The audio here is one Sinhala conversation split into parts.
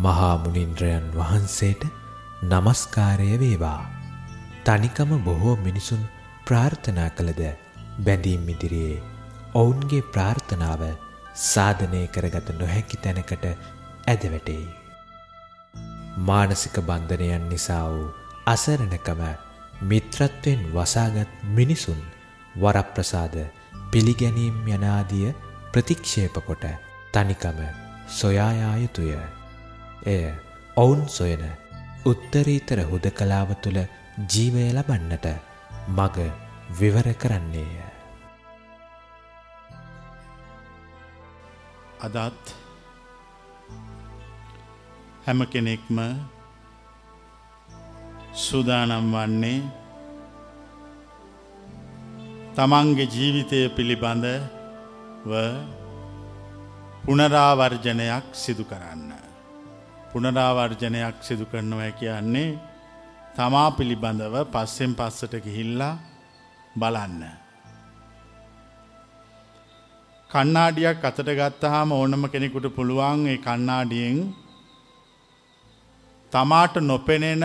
මහා මුනින්ද්‍රයන් වහන්සේට নমස්කාරය වේවා. තනිකම බොහෝ මිනිසුන් ප්‍රාර්ථනා කළද බැඳීම් ඉදිරියේ ඔවුන්ගේ ප්‍රාර්ථනාව සාධනය කරගත නොහැකි තැනකට ඇද වැටෙයි. මානසික බන්ධනයන් නිසා වූ අසරණකම මිත්‍රත්වයෙන් වසාගත් මිනිසුන් වරප්‍රසාද පිළිගැනීම් යනාදිය ප්‍රතික්ෂේප කොට තනිකම සොයා යා යුතුය. එය ඔවුන් සොයන උත්තරීතර හුදකලාව තුළ ජීවය ලබන්නට මග විවර කරන්නේය. අදත් හැම කෙනෙක්ම සූදානම් වන්නේ තමන්ගේ ජීවිතය පිළිබඳව පුනරාවර්ජනයක් සිදු කරන්න. පුනරාවර්ජනයක් සිදු කරනවා කියන්නේ තමා පිළිබඳව පස්සෙන් පස්සට ගිහිල්ලා බලන්න. කන්නාඩියක් අතට ගත්තහම ඕනම කෙනෙකුට පුළුවන් ඒ කන්නාඩියෙන් තමාට නොපෙනෙන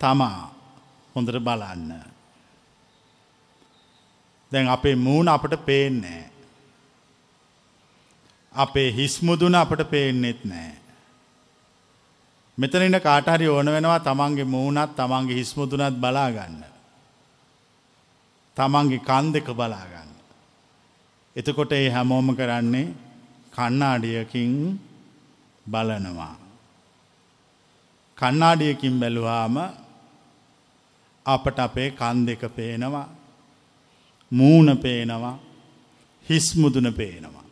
තමා හොඳට බලන්න. දැන් අපේ මූුණ අපට පේන්නේ. අපේ හිස්මුදුන අපට පේන්නෙත් නෑ. මෙතනන්න කාටහරි ඕන වෙනවා තමන්ගේ මූුණත් තමන්ගේ හිස්මුදුනත් බලාගන්න. තමන්ගේ කන් දෙක බලාගන්න. එතකොට ඒ හැමෝම කරන්නේ කන්නාඩියකින් බලනවා. කන්නාඩියකින් බැලුවාම අපට අපේ කන් දෙක පේනවා මූුණ පේනවා හිස්මුදුන පේනවා.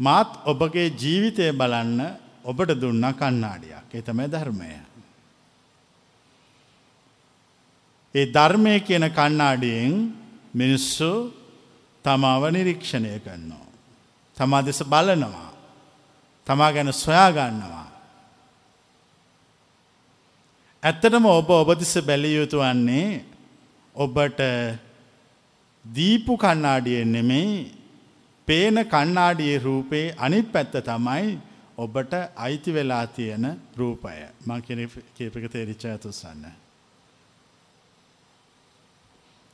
මාත් ඔබගේ ජීවිතය බලන්න ඔබට දුන්න කන්නාඩියක් එතමයි ධර්මය. ඒ ධර්මය කියන කන්නාඩියෙන් මිනිස්සු තමාව නිරීක්ෂණය කරනවා. තමා දෙස බලනවා. තමා ගැන සොයා ගන්නවා. ඇත්තටම ඔබ ඔබදිස බැලිය යුතු වන්නේ ඔබට දීපු කන්නාඩියෙන් නෙමෙයි පේන කන්නාඩියේ රූපේ අනිත් පැත්ත තමයි ඔබට අයිති වෙලා තියෙන රූපය මං කීපක තේරිච්ච ඇතුසන්න.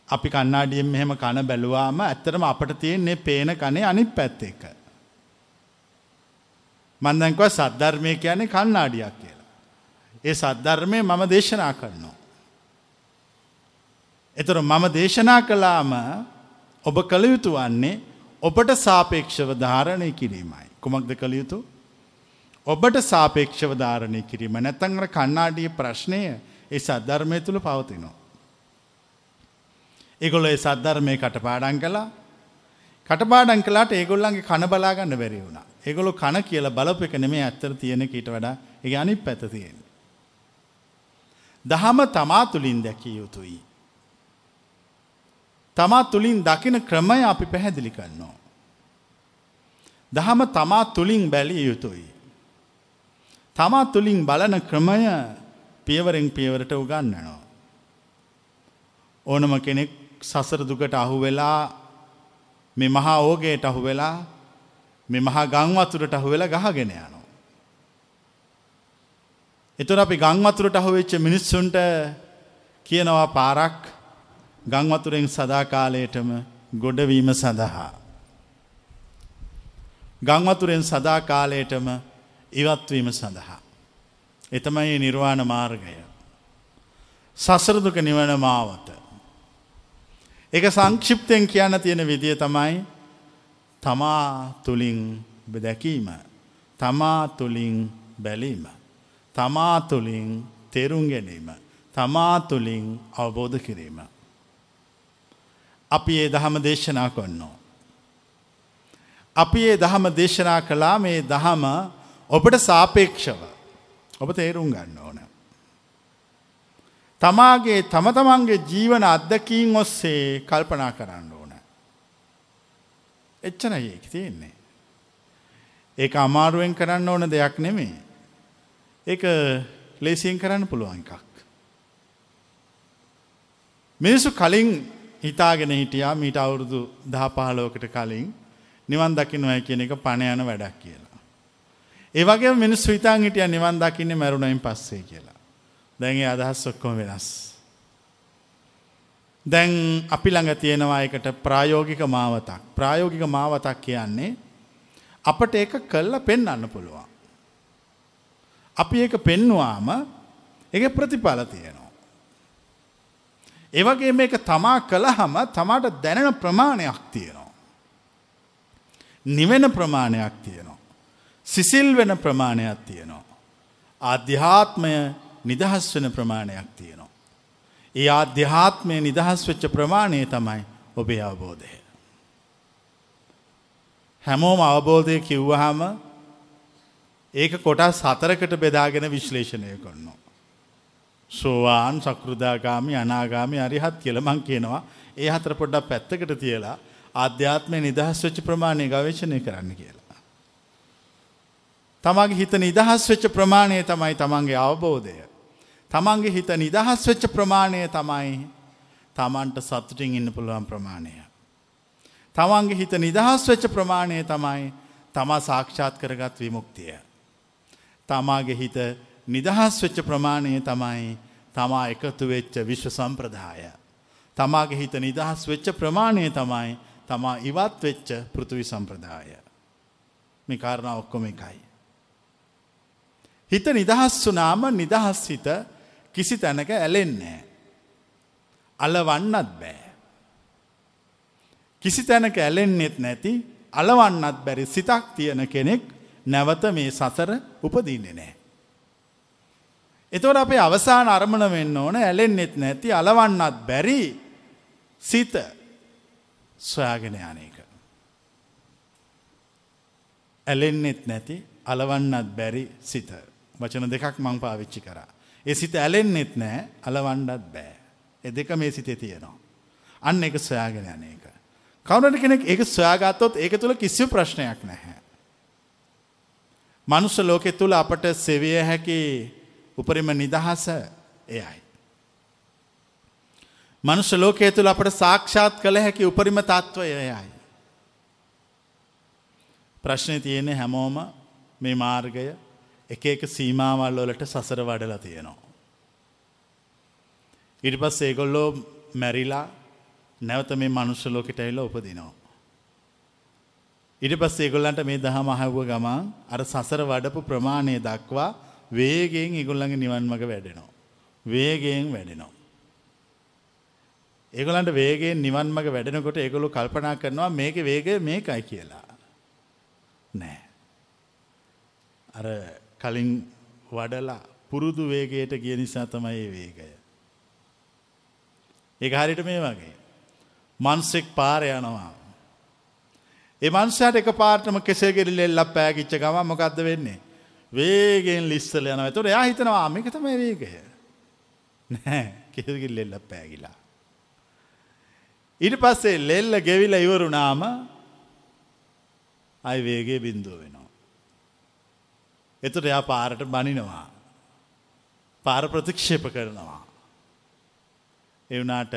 අපි කන්නාඩියෙන් මෙහෙම කන බැලුවාම ඇත්තරම අපට තියෙන්නේ පේන කනේ අනිත් පැත්ත එක. මන්දංකව සද්ධර්මය කියන්නේ කන්නාඩියක් කියලා. ඒ සද්ධර්මය මම දේශනා කරනවා. එතුර මම දේශනා කලාම ඔබ කළ යුතු වන්නේ ඔබට සාපේක්ෂව ධාරණය කිරීමයි. කුමක්ද කළ යුතු. ඔබට සාපේක්ෂව ධාරණය කිරීම නැතංගර කන්නාඩිය ප්‍රශ්නය ඒ සද්ධර්මය තුළ පවතිනවා. ඒගොල්ල ඒ සද්ධර්මය කටපාඩන් කලා කටපාඩන් කලාට ඒගොල්ලන්ගේ කන බලාගන්න බැරි වුණ. ඒගොලු කන කියල බලප එක නෙමේ ඇත්තර තියෙන ඊට වඩා ඒ අනි පැත තියෙන. දහම තමා තුළින් දැකිය යුතුයි. තමා තුළින් දකින ක්‍රමය අපි පැහැදිලි කරනවා. දහම තමා තුළින් බැලිය යුතුයි. තමා තුළින් බලන ක්‍රමය පියවරෙන් පියවරට උගන්නනවා. ඕනම කෙනෙක් සසර දුකට අහු වෙලා මේ මහා ඕගේට අහු වෙලා මේ මහා ගංවතුරට අහු වෙලා ගහගෙන යනවා. එතුර අපි ගංවතුරට අහු වෙච්ච මිනිස්සුන්ට කියනවා පාරක් ගංවතුරෙන් සදාකාලයටම ගොඩවීම සඳහා. ගංවතුරෙන් සදාකාලයටම ඉවත්වීම සඳහා. එතමයි නිර්වාණ මාර්ගය. සසරදුක නිවන මාවත. එක සංක්ෂිප්තයෙන් කියන්න තියෙන විදිය තමයි තමා තුළින් දැකීම. තමා තුළින් බැලීම. තමා තුළින් තෙරුම් ගැනීම. තමා තුළින් අවබෝධ කිරීම. අපි ඒ දහම දේශනා කොන්නෝ. අපි ඒ දහම දේශනා කලා මේ දහම ඔබට සාපේක්ෂව ඔබ තේරුම් ගන්න ඕන. තමාගේ තම තමන්ගේ ජීවන අත්දකීන් ඔස්සේ කල්පනා කරන්න ඕන. එච්චන ඒක තියෙන්නේ. ඒක අමාරුවෙන් කරන්න ඕන දෙයක් නෙමේ. ඒක ලේසියෙන් කරන්න පුළුවන් එකක්. මිනිසු කලින් හිතාගෙන හිටියා මීට අවුරුදු දහ පහලෝකට කලින් නිවන් දකින්නයි කියන එක පණ යන වැඩක් කියලා. ඒ වගේ මිනිස්සු හිතන් හිටියා නිවන් දකින්නේ මරුණයින් පස්සේ කියලා. දැන් ඒ අදහස් ඔක්කොම වෙනස්. දැන් අපි ළඟ තියෙනවා එකට ප්‍රායෝගික මාවතක්. ප්‍රායෝගික මාවතක් කියන්නේ අපට ඒක කළා පෙන්වන්න පුළුවන්. අපි ඒක පෙන්නුවාම ඒක ප්‍රතිඵල තියෙනවා. ඒ වගේ මේක තමා කළාම තමාට දැනෙන ප්‍රමාණයක් තියෙනවා. නිවෙන ප්‍රමාණයක් තියෙනවා. සිසිල් වෙන ප්‍රමාණයක් තියෙනවා. ආධ්‍යාත්මය නිදහස් වෙන ප්‍රමාණයක් තියෙනවා. ඒ ආධ්‍යාත්මය නිදහස් වෙච්ච ප්‍රමාණය තමයි ඔබේ අවබෝධය. හැමෝම අවබෝධය කිව්වහම ඒක කොටස් හතරකට බෙදාගෙන විශ්ලේෂණය කරනවා. සෝවාන් සකෘදාගාමි අනාගාමි අරිහත් කියල මං කියනවා ඒ හතර පොඩ්ඩක් පැත්තකට තියලා අධ්‍යාත්මය නිදහස් වෙච්ච ප්‍රමාණය ගවේශණය කරන්න කියලා. තමගේ හිත නිදහස් වෙච්ච ප්‍රමාණය තමයි තමන්ගේ අවබෝධය. තමන්ගේ හිත නිදහස් වෙච්ච ප්‍රමාණය තමයි තමන්ට සතුටින් ඉන්න පුළුවන් ප්‍රමාණය. තමන්ගේ හිත නිදහස් වෙච්ච ප්‍රමාණය තමයි තමා සාක්ෂාත් කරගත් විමුක්තිය. තමාගේ හිත නිදහස් වෙච්ච ප්‍රමාණය තමයි තමා එකතු වෙච්ච විශ්ව සම්ප්‍රදාය. තමාගේ හිත නිදහස් වෙච්ච ප්‍රමාණය තමයි තමා ඉවත් වෙච්ච පෘථවි සම්ප්‍රදාය. මේ කාරණා ඔක්කොම එකයි. හිත නිදහස් වනාම නිදහස් හිත කිසි තැනක ඇලෙන්නේ. අලවන්නත් බෑ. කිසි තැනක ඇලෙන්නෙත් නැති අලවන්නත් බැරි සිතක් තියෙන කෙනෙක් නැවත මේ සසර උපදින්නේ නෑ. එතවට අපේ අවසාන අරමණ වෙන්න ඕන ඇලෙන්නෙත් නැති අලවන්නත් බැරි සිත සොයාගෙන යන එක. ඇලෙන්නෙත් නැති අලවන්නත් බැරි සිත වචන දෙකක් මං පාවිච්චි කරා. ඒ සිත ඇලෙන්නෙත් නෑ අලවන්නත් බෑ. එ දෙක මේ සිතේ තියෙනවා. අන්න එක සොයාගෙන යන එක. කවුනට කෙනෙක් ඒක සොයාගත්තොත් ඒක තුළ කිසිව ප්‍රශ්නයක් නැහැ. මනුස්ස ලෝකෙ තුළ අපට සෙවිය හැකි උපරිම නිදහස එයයි. මනුෂ්‍ය ලෝකයේ තුළ අපට සාක්ෂාත් කළ හැකි උපරිම තත්ත්වය එයයි. ප්‍රශ්නය තියෙනෙ හැමෝම මේ මාර්ගය එක එක සීමාවල් වලට සසර වඩලා තියෙනවා. ඉට පස් ඒගොල්ලෝ මැරිලා නැවත මේ මනුෂ්‍ය ලෝකෙට ඇල්ල උපදිනවා. ඉට පස් ඒගොල්ලන්ට මේ දහම අහව්ව ගමන් අර සසර වඩපු ප්‍රමාණය දක්වා වේගෙන් ඉගොල්ලඟ නිවන් මඟ වැඩෙනවා. වේගෙන් වැඩෙනවා. ඒගොලන්ට වේගේ නිවන් මඟ වැඩෙනකොට ඒගොලු කල්පනා කරනවා මේක වේගය මේකයි කියලා. නෑ. අර කලින් වඩලා පුරුදු වේගයට ගිය නිසා තමයි ඒ වේගය. ඒ හරිට මේ වගේ. මන්සෙක් පාර යනවා. ඒ මන්සයට එක පාර්ටම කෙසේගෙරි ලෙල්ලක් පෑගිච්ච ගම මොකක්ද වෙන්නේ. වේගෙන් ලිස්සල යනවා තොට යා හිතනවා මේක තමයි වේගය. නෑ කෙසගෙල් ලෙල්ල පෑගිලා. ඊට පස්සේ ලෙල්ල ගෙවිල ඉවරුනාම අයි වේගේ බින්දුව වෙනවා. එතුට එයා පාරට බනිනවා. පාර ප්‍රතික්ෂේප කරනවා. එවනාට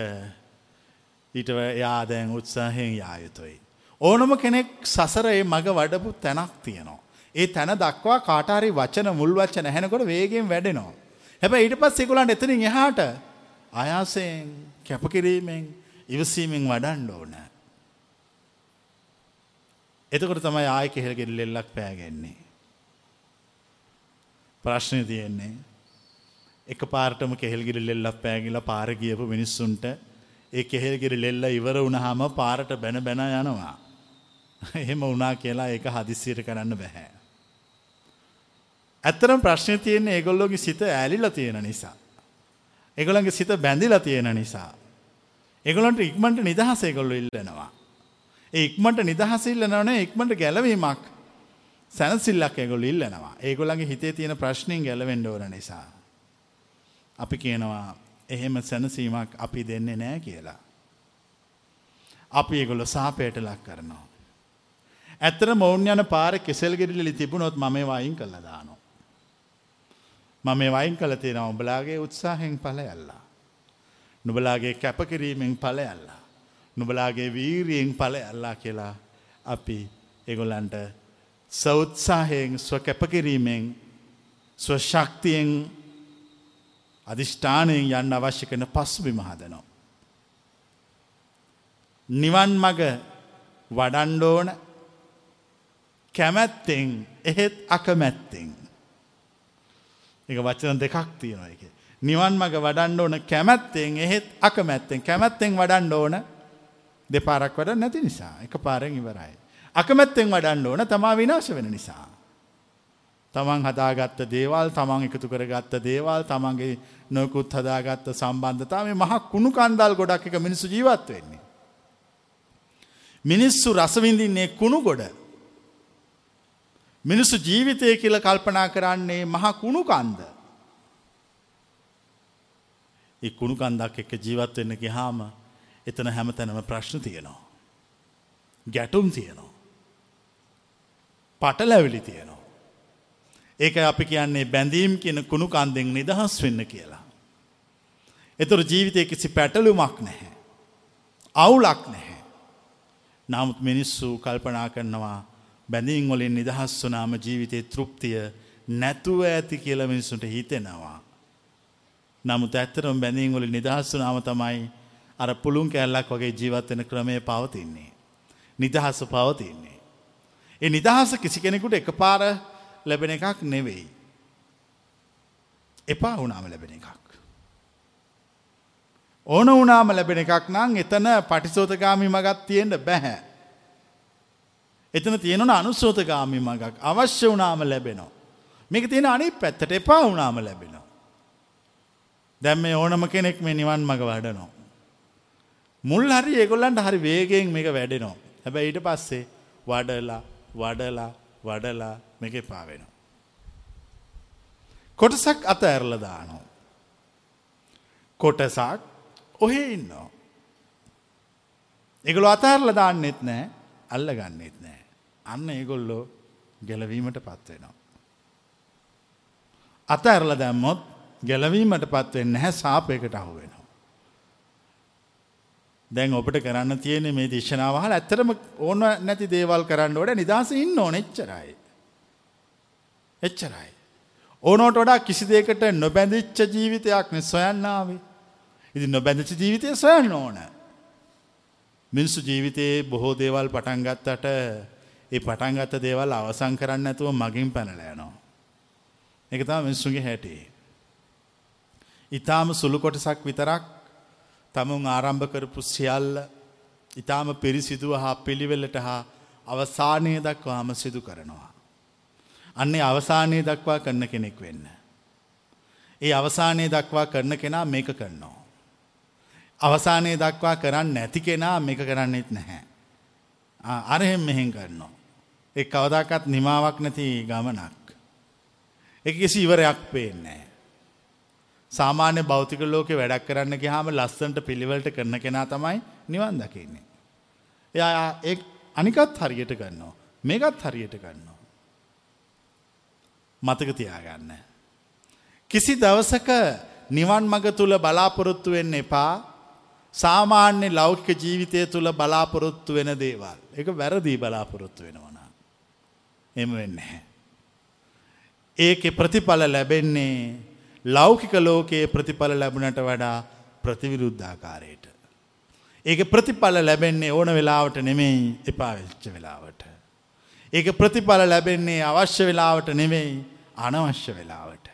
ඊට යාදැන් උත්සාහයෙන් යායුතුයි. ඕනම කෙනෙක් සසරයේ මග වඩපු තැනක් තියෙනවා. ඒ තැන දක්වා කාටාරි වචන මුල් වච්චන හැනකොට වේගෙන් වැඩෙනවා. හැබ ඊට පස් එකුලන්ට එතනින් එහාට අයාසයෙන් කැපකිරීමෙන් ඉවසීමෙන් වඩන්ඩ ඕන. එතකොට තමයි ආය කෙහෙල්ගෙල් ලෙල්ලක් පෑගෙන්නේ. ප්‍රශ්නය තියෙන්නේ එක පාර්ටම කෙහෙල්ගිරි ලෙල්ලක් පෑගිල පාර ගියපු මිනිස්සුන්ට ඒ කෙහෙල්ගිරි ලෙල්ල ඉවර වුණහම පාරට බැන බැන යනවා. එහෙම වනා කියලා ඒක හදිස්සියට කරන්න බැහැ. ඇත්තරම් ප්‍රශ්නය තියෙන්නේ ඒගොල්ලෝගේ සිත ඇලිලා තියෙන නිසා. එගොළන්ගේ සිත බැඳිලා තියෙන නිසා. එගොලන්ට ඉක්මට නිදහස ඒගොල්ලු ඉල්ලනවා. ඒ ඉක්මට නිදහස ඉල්ලනවනේ ඉක්මට ගැලවීමක් සැනසිල්ලක් එගොල් ඉල්ලනවා. ඒගොල්ලගේ හිතේ තියෙන ප්‍රශ්නයෙන් ගැලවෙන්ඩ ඕන නිසා. අපි කියනවා එහෙම සැනසීමක් අපි දෙන්නේ නෑ කියලා. අපි ඒගොල්ලො සාපයට ලක් කරනවා. ඇත්තර මෞන් යන පාර කෙසෙල්ගෙරලි තිබුණොත් මම වයින් කල්ල දානවා. මම මේ වයින් කළ තියෙන උඹලාගේ උත්සාහෙන් පලයල්ලා. නුබලාගේ කැපකිරීමෙන් පලයල්ලා. නුබලාගේ වීරියෙන් පලයල්ලා කියලා අපි එගොල්ලන්ට සෞත්සාහයෙන් ස්ව කැපකිරීමෙන් ස්වශක්තියෙන් අධිෂ්ඨානයෙන් යන්න අවශ්‍ය කන පස්බිම හදනවා. නිවන් මග වඩන්ඩෝන කැමැත්තෙන් එහෙත් අකමැත්තෙන්. එක වචන දෙකක් තියෙනවා එක. නිවන් මග වඩන්න ඕන කැමැත්තෙන් එහෙත් අකමැත්තෙන් කැමැත්තෙන් වඩන්න ඕන දෙපාරක් වඩ නැති නිසා එක පාරෙන් ඉවරයි. අකමැත්තෙන් වඩන්න ඕන තමා විනාශ වෙන නිසා. තමන් හදාගත්ත දේවල් තමන් එකතු කරගත්ත දේවල් තමන්ගේ නොකුත් හදාගත්ත සම්බන්ධතා මේ මහක් කුණු කන්දල් ගොඩක් එක මිනිසු ජීවත් වෙන්නේ. මිනිස්සු රසවිඳින්නේ කුණු ගොඩ. මිනිස්සු ජීවිතය කියල කල්පනා කරන්නේ මහ කුණු කන්ද. ඒ කුණු කන්දක් එක්ක ජීවත් වෙන්න ගිහාම එතන හැම තැනම ප්‍රශ්න තියෙනවා. ගැටුම් තියෙනවා. පටලැවිලි තියෙනවා. ඒක අපි කියන්නේ බැඳීම් කියන කුණු කන්දෙන් නිදහස් වෙන්න කියලා. එතුර ජීවිතය කිසි පැටලුමක් නැහැ. අවුලක් නැහැ. නමුත් මිනිස්සු කල්පනා කරනවා බැඳීම් වලින් නිදහස් වනාම ජීවිතයේ තෘප්තිය නැතුව ඇති කියල මිනිසුන්ට හිතෙනවා. නමුත් ඇත්තරම් බැඳීම් වලින් නිදහස් වනාම තමයි අර පුළුන් කැල්ලක් වගේ ජීවත්වෙන ක්‍රමය පවතින්නේ. නිදහස පවතින්නේ. ඒ නිදහස කිසි කෙනෙකුට එක පාර ලැබෙන එකක් නෙවෙයි. එපා වුනාම ලැබෙන එකක්. ඕන වුනාම ලැබෙන එකක් නම් එතන පටිසෝතගාමි මගත් තියෙන්ට බැහැ. එතන තියෙනන අනුස්සෝතගාමි මගක් අවශ්‍ය වනාම ලැබෙනවා. මේක තියෙන අනි පැත්තට එපා වුනාම ලැබෙනවා. දැම් මේ ඕනම කෙනෙක් මේ නිවන් මඟ වඩනවා. මුල් හරි ඒගොල්ලන්ට හරි වේගෙන් මේක වැඩෙනවා. හැබැ ඊට පස්සේ වඩලා වඩලා වඩලා මේක පාවෙනවා. කොටසක් අත ඇරල දානවා. කොටසක් ඔහෙ ඉන්නවා. එගොල අතඇරල දාන්නෙත් නෑ අල්ල ගන්නෙත් නෑ. අන්න ඒගොල්ලෝ ගැලවීමට පත්වෙනවා. අත ඇරල දැම්මොත් ගැලවීමට පත්වෙන් නැහැ සාපයකට අහු වෙනවා. දැන් ඔබට කරන්න තියෙන මේ දේශනාවහල ඇත්තරම ඕන නැති දේවල් කරන්න ොඩ නිදහස ඉන්න ඕන එච්චරයි. එච්චරයි. ඕනෝට වඩා කිසි දෙකට නොබැඳිච්ච ජීවිතයක් නෙ සොයන්නාවේ. ඉති නොබැඳච ජීවිතය සොයන්න ඕන. මිනිස්සු ජීවිතයේ බොහෝ දේවල් පටන්ගත්තට ඒ පටන්ගත්ත දේවල් අවසං කරන්න ඇතුව මගින් පැනලෑනවා. එක තම මිනිස්සුගේ හැටේ. ඉතාම සුළු කොටසක් විතරක් තමුන් ආරම්භ කරපු සියල්ල ඉතාම පිරිසිදුව හා පිළිවෙල්ලට හා අවසානය දක්වාම සිදු කරනවා. අන්නේ අවසානය දක්වා කරන්න කෙනෙක් වෙන්න. ඒ අවසානය දක්වා කරන කෙනා මේක කරනවා. අවසානය දක්වා කරන්න නැති කෙනා මේක කරන්නෙත් නැහැ. අරහෙම මෙහෙන් කරනවා. එ කවදාකත් නිමාවක් නැති ගමනක්. එක කිසි ඉවරයක් පේන්නේ. සාමාන්‍ය භෞතික ලෝක වැඩක් කරන්න ගහම ලස්සන්ට පිළිවලට කරන කෙනා තමයි නිවන් දකින්නේ. එයා ඒ අනිකත් හරියට ගන්නවා. මේකත් හරියට ගන්නවා. මතක තියාගන්න. කිසි දවසක නිවන් මග තුළ බලාපොරොත්තු වෙන්න එපා සාමාන්‍ය ලෞකික ජීවිතය තුළ බලාපොරොත්තු වෙන දේවල්. එක වැරදිී බලාපොරොත්තු වෙනවන. එම වෙන්න. ඒක ප්‍රතිඵල ලැබෙන්නේ ලෞකික ලෝකයේ ප්‍රතිඵල ලැබුණට වඩා ප්‍රතිවිරුද්ධාකාරයට. ඒක ප්‍රතිඵල ලැබෙන්නේ ඕන වෙලාවට නෙමෙයි එපා වෙච්ච වෙලාවට. ඒක ප්‍රතිඵල ලැබෙන්නේ අවශ්‍ය වෙලාවට නෙවෙයි අනවශ්‍ය වෙලාවට.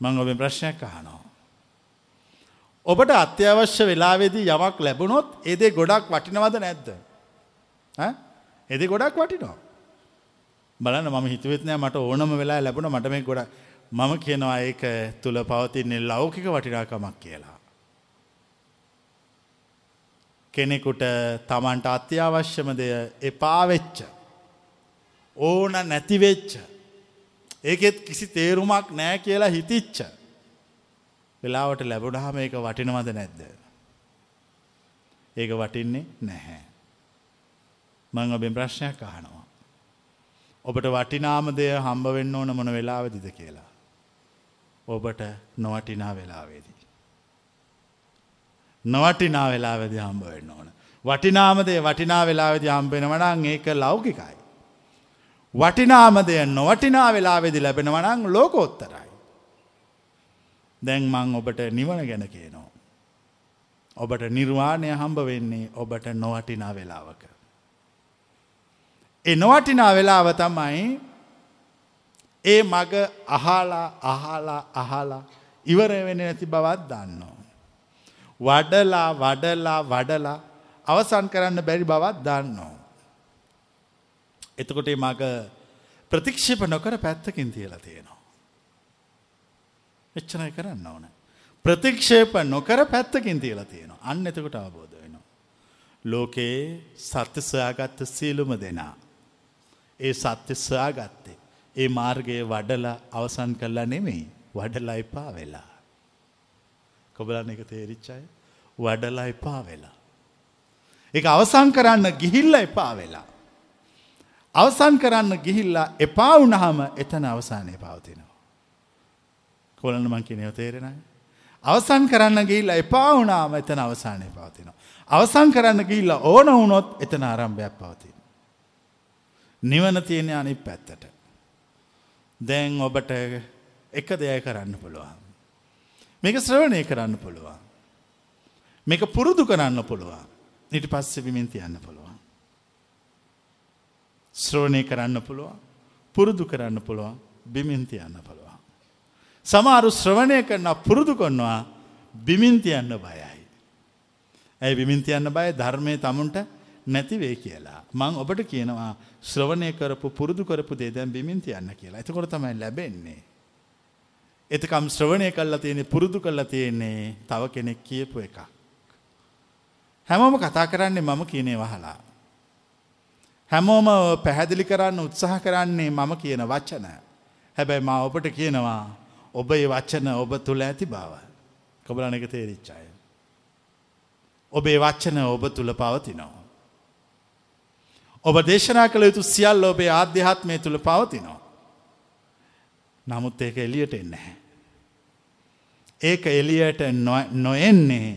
මං ඔබ ප්‍රශ්නයක් අහනෝ. ඔබට අත්‍යවශ්‍ය වෙලාවේදී යමක් ලැබුණොත් ඒදේ ගොඩක් වටිනවද නැද්ද. එදි ගොඩක් වටිනවා. බලන්න මම හිතුවෙත්නෑ මට ඕනම වෙලා ලැබුණ මට මේ ගොඩ මම කියනවා ඒක තුළ පවතින්නේ ලෞකික වටිනාකමක් කියලා. කෙනෙකුට තමන්ට අත්‍යවශ්‍යම දෙය එපාවෙච්ච. ඕන නැතිවෙච්ච. ඒකෙත් කිසි තේරුමක් නෑ කියලා හිතිච්ච. වෙලාවට ලැබුණහම ඒක වටිනවද නැද්ද. ඒක වටින්නේ නැහැ. මං ඔබෙන් ප්‍රශ්නයක් අහනවා. ඔබට වටිනාම දෙය හම්බ වෙන්න ඕන මොන වෙලාවදිද කියලා. ඔබට නොවටිනා වෙලාවේදී. නොවටිනා වෙලාවෙදි හම්බ වෙන්න ඕන. වටිනාමදේ වටිනා වෙලාවෙදි හම්බෙනවනං ඒක ලෞකිකයි. වටිනාමදය නොවටිනා වෙලාවෙදි ලැබෙනවනං ලෝකෝත්තරයි. දැන් මං ඔබට නිවන ගැන කියනවා. ඔබට නිර්වාණය හම්බ වෙන්නේ ඔබට නොවටිනා වෙලාවක. එ නොවටිනා වෙලාව තමයි ඒ මග අහලා අහලා අහලා ඉවර වෙන නැති බවත් දන්නවා. වඩලා වඩලා වඩලා අවසන් කරන්න බැරි බවත් දන්නවා. එතකොට මග ප්‍රතික්ෂප නොකර පැත්තකින් තියලා තියෙනවා. එච්චනයි කරන්න ඕන. ප්‍රතික්ෂේප නොකර පැත්තකින් තියලා තියෙනවා. අන්න එතකොට අවබෝධ වෙනවා. ලෝකයේ සත්‍ය සොයාගත්ත සියලුම දෙනා. ඒ සත්‍ය සොයාගත්තේ. ඒ මාර්ගයේ වඩලා අවසන් කල්ලා නෙමෙයි වඩලා එපා වෙලා. කොබලන්න එක තේරිච්චය වඩලා එපා වෙලා. එක අවසං කරන්න ගිහිල්ල එපා වෙලා. අවසන් කරන්න ගිහිල්ලා එපා වුණහම එතන අවසානය පවතිනවා. කොලන්න මං කියනව තේරෙනයි. අවසන් කරන්න ගිහිල්ලා එපා වුණාම එතන අවසානය පවතිනවා. අවසන් කරන්න ගිහිල්ලා ඕන වුණොත් එතන ආරම්භයක් පවතින. නිවන තියෙන අනි පැත්තට. දැන් ඔබට එක දෙය කරන්න පුළුවන්. මේක ශ්‍රවණය කරන්න පුළුවන්. මේක පුරුදු කරන්න පුළුවන්. නිට පස්සෙ බිමින් තියන්න පුළුවන්. ශ්‍රෝණය කරන්න පුළුවන් පුරුදු කරන්න පුළුවන් බිමින් තියන්න පුළුවන්. සමාරු ශ්‍රවණය කරන පුරුදු කොන්නවා බිමින් තියන්න බයයි. ඇයි බිමින් තියන්න බය ධර්මය තමුන්ට නැතිවේ කියලා. මං ඔබට කියනවා ශ්‍රවණය කරපු පුරුදු කරපු දේදැන් බිමින් තියන්න කියලා. එතකොට තමයි ලැබෙන්නේ. එතකම් ශ්‍රවණය කල්ලා තියෙනෙ පුරුදු කල්ලා තියෙන්නේ තව කෙනෙක් කියපු එකක්. හැමෝම කතා කරන්නේ මම කියනේ වහලා. හැමෝම පැහැදිලි කරන්න උත්සාහ කරන්නේ මම කියන වචන. හැබැයි මා ඔබට කියනවා ඔබ ඒ වචන ඔබ තුළ ඇති බව. කොබලන එක තේරිච්චාය. ඔබේ වච්චන ඔබ තුළ පවතිනවා. ඔබ දේශනා කළ යුතු සියල් ඔබේ ආධ්‍යාත්මය තුළ පවතිනවා. නමුත් ඒක එලියට එන්නේ. ඒක එලියට නොෙන්නේ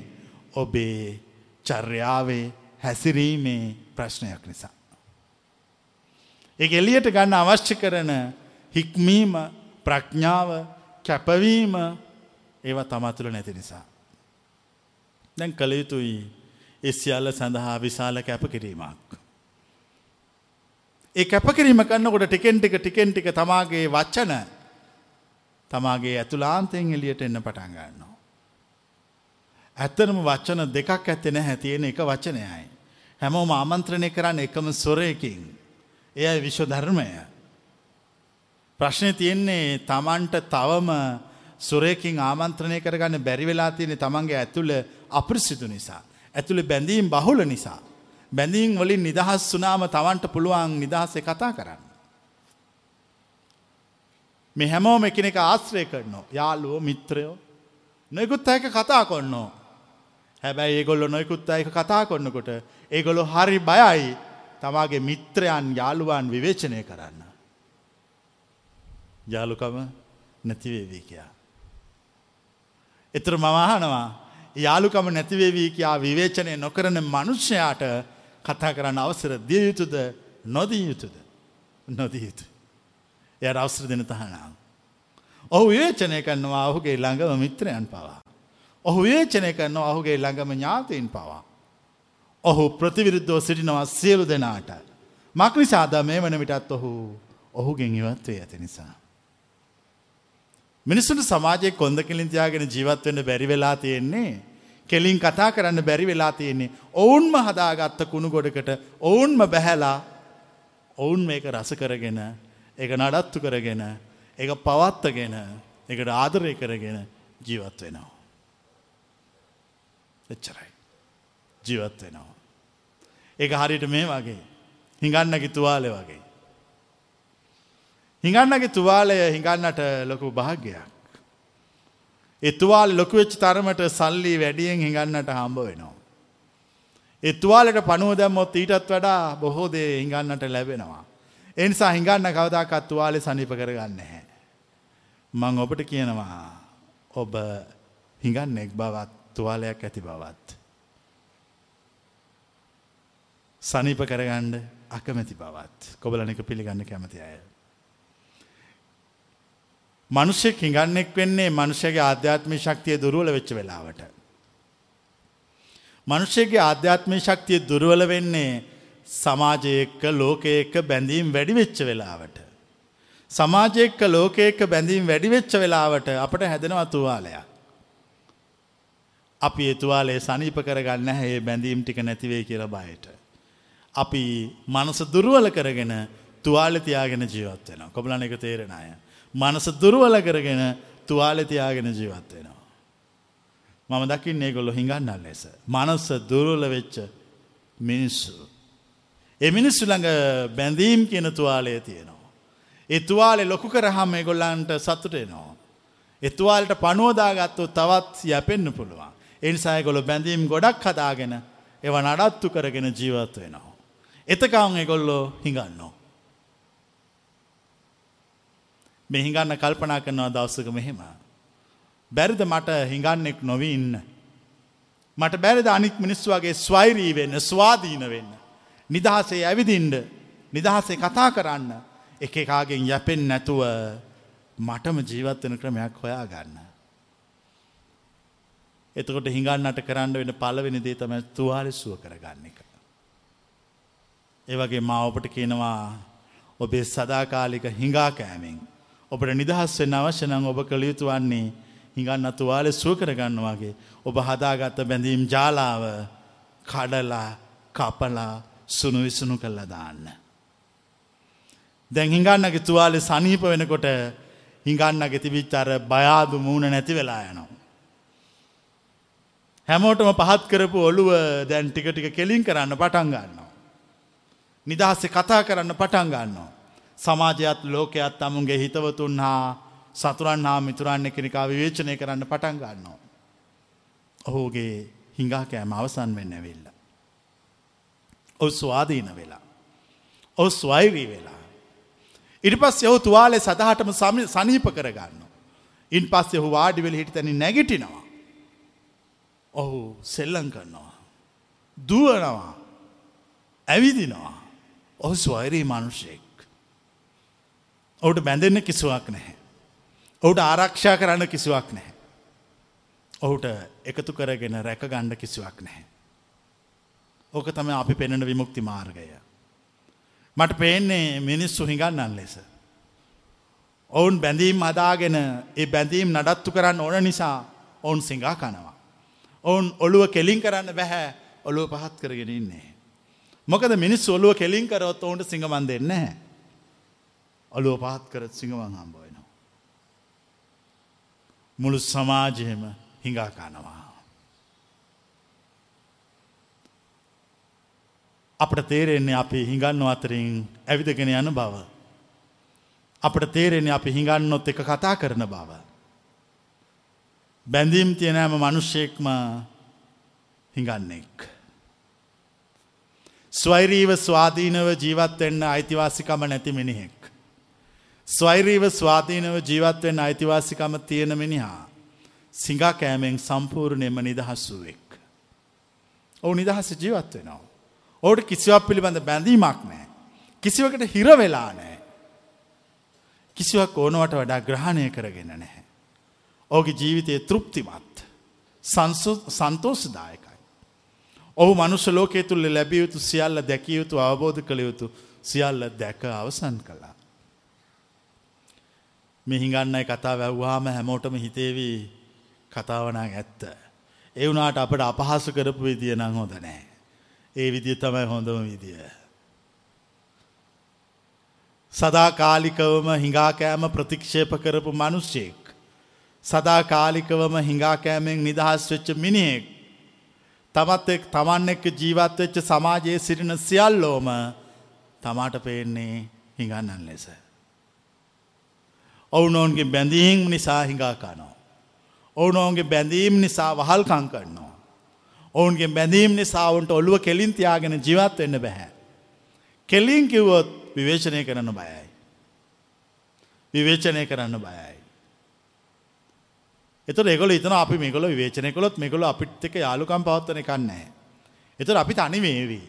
ඔබේ චර්යාවේ හැසිරීමේ ප්‍රශ්නයක් නිසා. ඒ එලියට ගන්න අවශ්‍ය කරන හික්මීම ප්‍රඥාව කැපවීම ඒව තමතුළ නැති නිසා. දැන් කළ යුතුයි ඒ සියල්ල සඳහා විශාල කැප කිරීමක්. ඒ කැපකිරීම කන්නකොට ටිකෙන් ටික ටිකෙන් ටික තමාගේ වච්චන තමාගේ ඇතුලාන්තයෙන් එලියට එන්න පටන් ගන්නවා. ඇත්තනම වච්චන දෙකක් ඇත්තෙන හැතියෙන එක වචනයයි. හැමෝම ආමන්ත්‍රණය කරන්න එකම සොරයකින්. එයයි විශ්ව ධර්මය. ප්‍රශ්නය තියෙන්නේ තමන්ට තවම සුරයකින් ආමන්ත්‍රණය කරගන්න බැරිවෙලා තියෙන තමන්ගේ ඇතුළ අප්‍රසිදු නිසා. ඇතුළ බැඳීම් බහුල නිසා. බැඳීම් වලින් නිදහස් වනාම තවන්ට පුළුවන් නිදහසේ කතා කරන්න. මේ හැමෝම එකනෙක ආශ්‍රය කරනවා යාලුවෝ මිත්‍රයෝ නොයකුත් ඇක කතා කොන්නෝ හැබැයි ඒගොල්ලො නොයකුත් අයක කතා කොන්නකොට ඒගොලො හරි බයයි තමාගේ මිත්‍රයන් යාළුවන් විවේචනය කරන්න. යාලුකම නැතිවේවී කියා. එතර මමහනවා යාලුකම නැතිවේවී කියා විවේචනය නොකරන මනුෂ්‍යයාට කතා කරන්න අවසර දිය යුතුද නොදී යුතුද නොදී යුතු. එය අවසර දෙන තහනම්. ඔහු විවේචනය කරනවා ඔහුගේ ළඟම මිත්‍රයන් පවා. ඔහු විවේචනය කරනවා ඔහුගේ ළඟම ඥාතීන් පවා. ඔහු ප්‍රතිවිරුද්ධෝ සිටිනවා සියලු දෙනාට. මක්නිසාද මේ වන විටත් ඔහු ඔහුගෙන් ඉවත්වේ ඇති නිසා. මිනිස්සුට සමාජය කොන්ද කෙලින් තියාගෙන ජීවත් වෙන්න බැරි වෙලා තියෙන්නේ කෙලින් කතා කරන්න බැරි වෙලා තියෙන්නේ ඔවුන්ම හදාගත්ත කුණු ගොඩකට ඔවුන්ම බැහැලා ඔවුන් මේක රස කරගෙන එක නඩත්තු කරගෙන එක පවත්තගෙන එකට ආදරය කරගෙන ජීවත් වෙනවා. එච්චරයි. ජීවත් වෙනවා. ඒක හරියට මේ වගේ හිඟන්නගේ තුවාලය වගේ. හිඟන්නගේ තුවාලය හිඟන්නට ලොකු භාග්‍යයක්. එතුවාල් ලොකුවෙච්ච තරමට සල්ලි වැඩියෙන් හිඟන්නට හම්බ වෙනවා. එතුවාලට පනුව දැම්මොත් ඊටත් වඩා බොහෝ දේ හිඟන්නට ලැබෙනවා. එනිසා හිඟන්න කවදාකත් තුවාලෙ සනිප කරගන්න හැ. මං ඔබට කියනවා ඔබ හිඟන්නෙක් බවත් තුවාලයක් ඇති බවත්. සනීප කරගණ්ඩ අකමැති බවත් කොබලනික පිළිගන්න කැමති අය. මනුෂ්‍යෙක් හිඟන්නෙක් වෙන්නේ මනුෂ්‍යගේ ආධ්‍යාත්මී ශක්තිය දුරුවල වෙච්ච වෙලාවට. මනුෂ්‍යගේ ආධ්‍යාත්මී ශක්තිය දුරුවල වෙන්නේ සමාජයක ලෝකයක බැඳීම් වැඩි වෙච්ච වෙලාවට. සමාජයක ලෝකයක බැඳීම් වැඩි වෙච්ච වෙලාවට අපට හැදෙනවා තුවාලයක්. අපි එතුවාලේ සනීප කරගන්න ඒ බැඳීම් ටික නැතිවේ කියල බයට. අපි මනස දුරුවල කරගෙන තුවාල තියාගෙන ජීවත් වෙන කොබලන එක තේරෙන අය. මනස දුරුවල කරගෙන තුවාල තියාගෙන ජීවත් වෙනවා. මම දකින්න ඒගොල්ලො හිඟන්නල් ලෙස. මනස්ස දුරුවල වෙච්ච මිනිස්සු. එ මිනිස්සු ළඟ බැඳීම් කියන තුවාලය තියෙනවා. ඒ තුවාලෙ ලොකු කරහම ඒගොල්ලන්ට සතුටෙනවා. එතුවාලට පනුවදාගත්තු තවත් යැපෙන්න්න පුළුවන්. එනිසායගොලො බැඳීම් ගොඩක් හදාගෙන එව නඩත්තු කරගෙන ජීවත් වෙනවා. එතකං එගොල්ලෝ හිඟන්නෝ. මේ හිඟන්න කල්පනා කරනවා දවස්සක මෙහෙම. බැරිද මට හිඟන්නෙක් නොවී ඉන්න. මට බැරිද අනික් මිනිස්සු වගේ ස්වෛරී වෙන්න ස්වාධීන වෙන්න. නිදහසේ ඇවිදින්ඩ නිදහසේ කතා කරන්න එක එකාගෙන් යැපෙන් නැතුව මටම ජීවත්වන ක්‍රමයක් හොයා ගන්න. එතකොට හිඟන්නට කරන්න වෙන පලවෙනි දේ තම තුවාලි සුව කරගන්න එක. ඒවගේ මාඔපට කියනවා ඔබේ සදාකාලික හිඟා කෑමෙන්. ඔබට නිදහස් වෙන්න අවශ්‍යනං ඔබ කළ යුතු වන්නේ හිඟන්න තුවාලෙ සුව කරගන්නවාගේ ඔබ හදාගත්ත බැඳීම් ජාලාව කඩලා කපලා සුනු විසුණු කල්ල දාන්න. දැන් හිඟන්නගේ තුවාලෙ සනීප වෙනකොට හිඟන්නගේ තිබිච්චර බයාදු මූුණ නැති වෙලා යනවා. හැමෝටම පහත් කරපු ඔළුව දැන් ටික ටික කෙලින් කරන්න පටන් ගන්නවා. නිදහස්සේ කතා කරන්න පටන් ගන්නවා. සමාජයත් ලෝකයත් තමුන්ගේ හිතවතුන් හා සතුරන් හා මිතුරන්න කෙනෙකා විවේචනය කරන්න පටන් ගන්නවා. ඔහුගේ හිඟා කෑම අවසන් වෙන්න වෙල්ල. ඔහු ස්වාධීන වෙලා. ඔහු ස්වයිවී වෙලා. ඉට පස් යහු තුවාලේ සදහටම සනීප කරගන්න. ඉන් පස් යහු වාඩිවෙල හිටි තැනි නැගිටිනවා. ඔහු සෙල්ලං කරනවා. දුවනවා ඇවිදිනවා ඔහු ස්වෛරී මනුෂයෙක්. ඔහුට බැඳෙන්න කිසිවක් නැහැ. ඔහුට ආරක්ෂා කරන්න කිසිවක් නැහැ. ඔහුට එකතු කරගෙන රැක ගණ්ඩ කිසිවක් නැහැ. ඕක තම අපි පෙනෙන විමුක්ති මාර්ගය. මට පේන්නේ මිනිස්සු හිඟන්නන් ලෙස. ඔවුන් බැඳීම් අදාගෙන ඒ බැඳීම් නඩත්තු කරන්න ඕන නිසා ඔවුන් සිංහා කනවා. ඔවුන් ඔළුව කෙලින් කරන්න බැහැ ඔළුව පහත් කරගෙන ඉන්නේ. මොකද මිනිස් ඔළුව කෙලින් කරොත් ඔවුන්ට සිංහමන් දෙන්න ඔළුව පහත් කරත් සිංහවන් හම්බවෙනවා. මුළු සමාජයම හිඟා කනවා. අපට තේරෙන්නේ අපි හිඟන්න අතරින් ඇවිදගෙන යන බව. අපට තේරෙන්නේ අපි හිඟන්නොත් එක කතා කරන බව. බැඳීම් තියෙනෑම මනුෂ්‍යයෙක්ම හිඟන්නෙක්. ස්වෛරීව ස්වාධීනව ජීවත්වෙන්න අයිතිවාසිකම නැති මිනිහෙක්. ස්වෛරීව ස්වාධීනව ජීවත්වෙන් අයිතිවාසිකම තියෙන මිනිහා. සිංගා කෑමෙන් සම්පූර්ණයම නිදහස් වූවෙක්. ඔවු නිදහස ජීවත් වෙනවා. ඕට කිසිවක් පිළිබඳ බැඳීමක් නෑ. කිසිවකට හිරවෙලා නෑ. කිසිවක් ඕනවට වඩා ග්‍රහණය කරගෙන නැහැ. ඕගේ ජීවිතය තෘප්තිමත් සන්තෝසදායකයි. ඔහු මනුෂ ලෝකය තුළ ලැබිය යුතු සියල්ල දැකිය යුතු අවබෝධ කළ යුතු සියල්ල දැක අවසන් කළා. මෙහිගන්නයි කතා වැැව්වාම හැමෝටම හිතේවී කතාවනා ඇත්ත. ඒ වුනාට අපට අපහස කරපු විදිිය නං හොද නෑ. ඒ විදිිය තමයි හොඳම විදිිය. සදාකාලිකවම හිඟාකෑම ප්‍රතික්ෂේප කරපු මනුෂ්‍යයෙක්. සදා කාලිකවම හිඟාකෑමෙන් නිදහස් වෙච්ච මිනිහෙක්. තමත් එක් තමන් එක්ක ජීවත් වෙච්ච සමාජයේ සිටින සියල්ලෝම තමාට පේන්නේ හිඟන්නන් ලෙස. ඔවුනොවන්ගේ බැඳීම් නිසා හිඟාකානෝ. ඔවුනොවන්ගේ බැඳීම් නිසා වහල්කං කරනවා. ඔවුන්ගේ බැඳීම් නිසාවන්ට ඔළුව කෙලින් තියාගෙන ජීවත් වෙන්න බැහැ. කෙලින් කිව්වොත් විවේචනය කරන්න බයයි. විවේචනය කරන්න බයයි. එතට ඒගොල ඉතන අපි මේකොල විවේචනය කොළොත් මේකොල අපිත් එක යාලුකම් පවත්වන කන්නේ. එතට අපි තනි වේවී.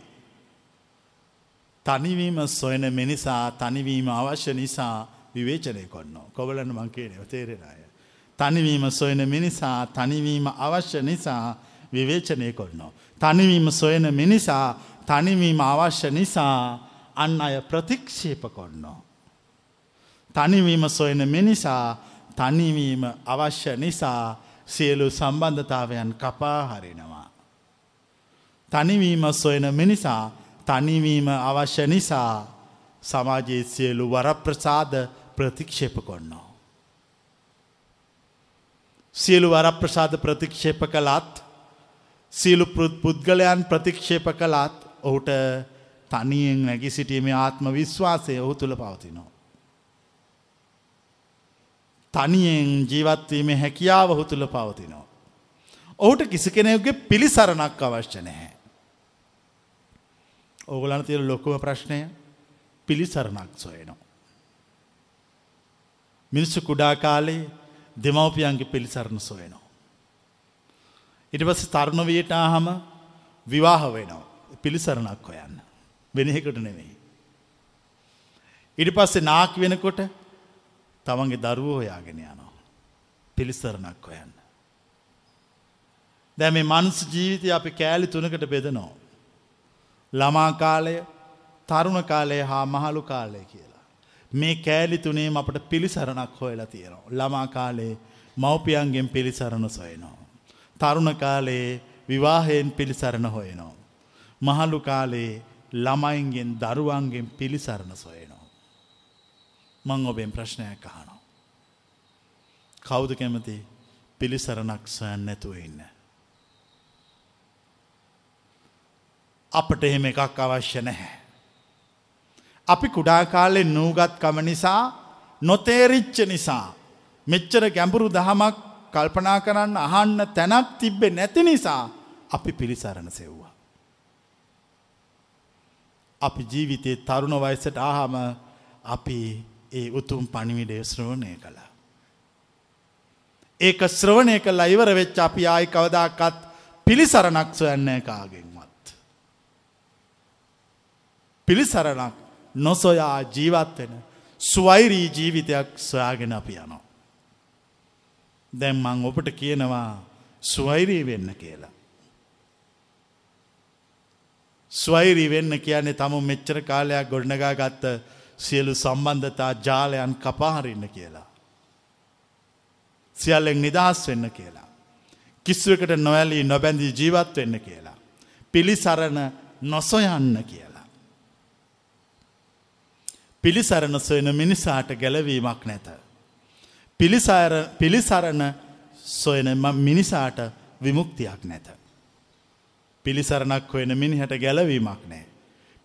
තනිවීම සොයන මිනිසා තනිවීම අවශ්‍ය නිසා විවේචනය කොන්න. කොවලන්න මංකේනව තේරෙනය. තනිවීම සොයන මිනිසා තනිවීම අවශ්‍ය නිසා විවේචනය කොන්නවා. තනිවීම සොයන මිනිසා තනිවීම අවශ්‍ය නිසා අන් අය ප්‍රතික්ෂේප කොන්නවා. තනිවීම සොයන මිනිසා තනිවීම අවශ්‍ය නිසා සියලු සම්බන්ධතාවයන් කපා හරිනවා. තනිවීම සොයන මිනිසා තනිවීම අවශ්‍ය නිසා සමාජයේ සියලු වරප්‍රසාද ප්‍රතික්ෂේප කොන්නවා. සියලු වරප්‍රසාද ප්‍රතික්ෂේප කළත් සියලු පුද්ගලයන් ප්‍රතික්ෂේප කළත් ඔහුට තනියෙන් නැගි සිටීමේ ආත්ම විශ්වාසය ඔහු තුළ පවතිනවා. තනියෙන් ජීවත්වීමේ හැකියාව ඔහු තුළ පවතිනවා. ඔහුට කිසි කෙනෙකුගේ පිළිසරණක් අවශ්‍ය නැහැ. ඕගලන තියෙන ලොකුම ප්‍රශ්නය පිළිසරණක් සොයනවා. මිනිස්සු කුඩා කාලේ දෙමවපියන්ගේ පිළිසරණ සොයනවා. ඉට පස්ස තරුණවයට ආහම විවාහ වෙනවා පිළිසරණක් හොයන්න වෙනහෙකට නෙවෙයි. ඉඩි පස්සේ නාක් වෙනකොට තමන්ගේ දරුවෝ හොයාගෙන යනවා. පිළිසරණක් හොයන්න. දැ මේ මනුස් ජීවිතය අපි කෑලි තුනකට බෙදනෝ. ළමා කාලය තරුණ කාලය හා මහලු කාලය කියලා. මේ කෑලි තුනේ අපට පිළිසරණක් හොයලා තියෙනවා. ළමා කාලේ මව්පියන්ගෙන් පිළිසරණ සොයනවා. තරුණ කාලයේ විවාහයෙන් පිළිසරණ හොයනවා. මහලු කාලේ ළමයින්ගෙන් දරුවන්ගෙන් පිළිසරණ සොයනවා. මං ඔබෙන් ප්‍රශ්නයක් අහනවා. කෞුද කැමති පිළිසරණක් සොයන් නැතුව ඉන්න. අපට එහෙම එකක් අවශ්‍ය නැහැ. අපි කුඩා කාලෙ නූගත්කම නිසා නොතේරිච්ච නිසා මෙච්චර ගැඹුරු දහමක් කල්පනා කරන්න අහන්න තැනක් තිබ්බෙ නැති නිසා අපි පිළිසරණ සෙව්වා. අපි ජීවිතයේ තරුණ වයසට ආහම අපි ඒ උතුම් පණිවිඩය ශ්‍රවණය කළා. ඒක ශ්‍රවණය කළ ඉවර වෙච්ච අපි ආයි කවදාකත් පිළිසරණක් සොයන්න කාගෙන්වත්. පිළිසරණක් නොසොයා ජීවත්වෙන ස්වෛරී ජීවිතයක් සොයාගෙන අපි යනවා. දැන් මං ඔබට කියනවා ස්වෛරී වෙන්න කියලා. ස්වෛරී වෙන්න කියන්නේ තම මෙච්චර කාලයක් ගොඩනගා ගත්ත සියලු සම්බන්ධතා ජාලයන් කපාහරින්න කියලා. සියල්ලෙන් නිදහස් වෙන්න කියලා. කිස්සුවකට නොවැලී නොබැඳී ජීවත් වෙන්න කියලා. පිළිසරණ නොසොයන්න කියලා. පිළිසරණ සොයන මිනිසාට ගැලවීමක් නැත. පිළිසරණ සොයන මිනිසාට විමුක්තියක් නැත. පිළිසරණක් හොයන මිනිහට ගැලවීමක් නෑ.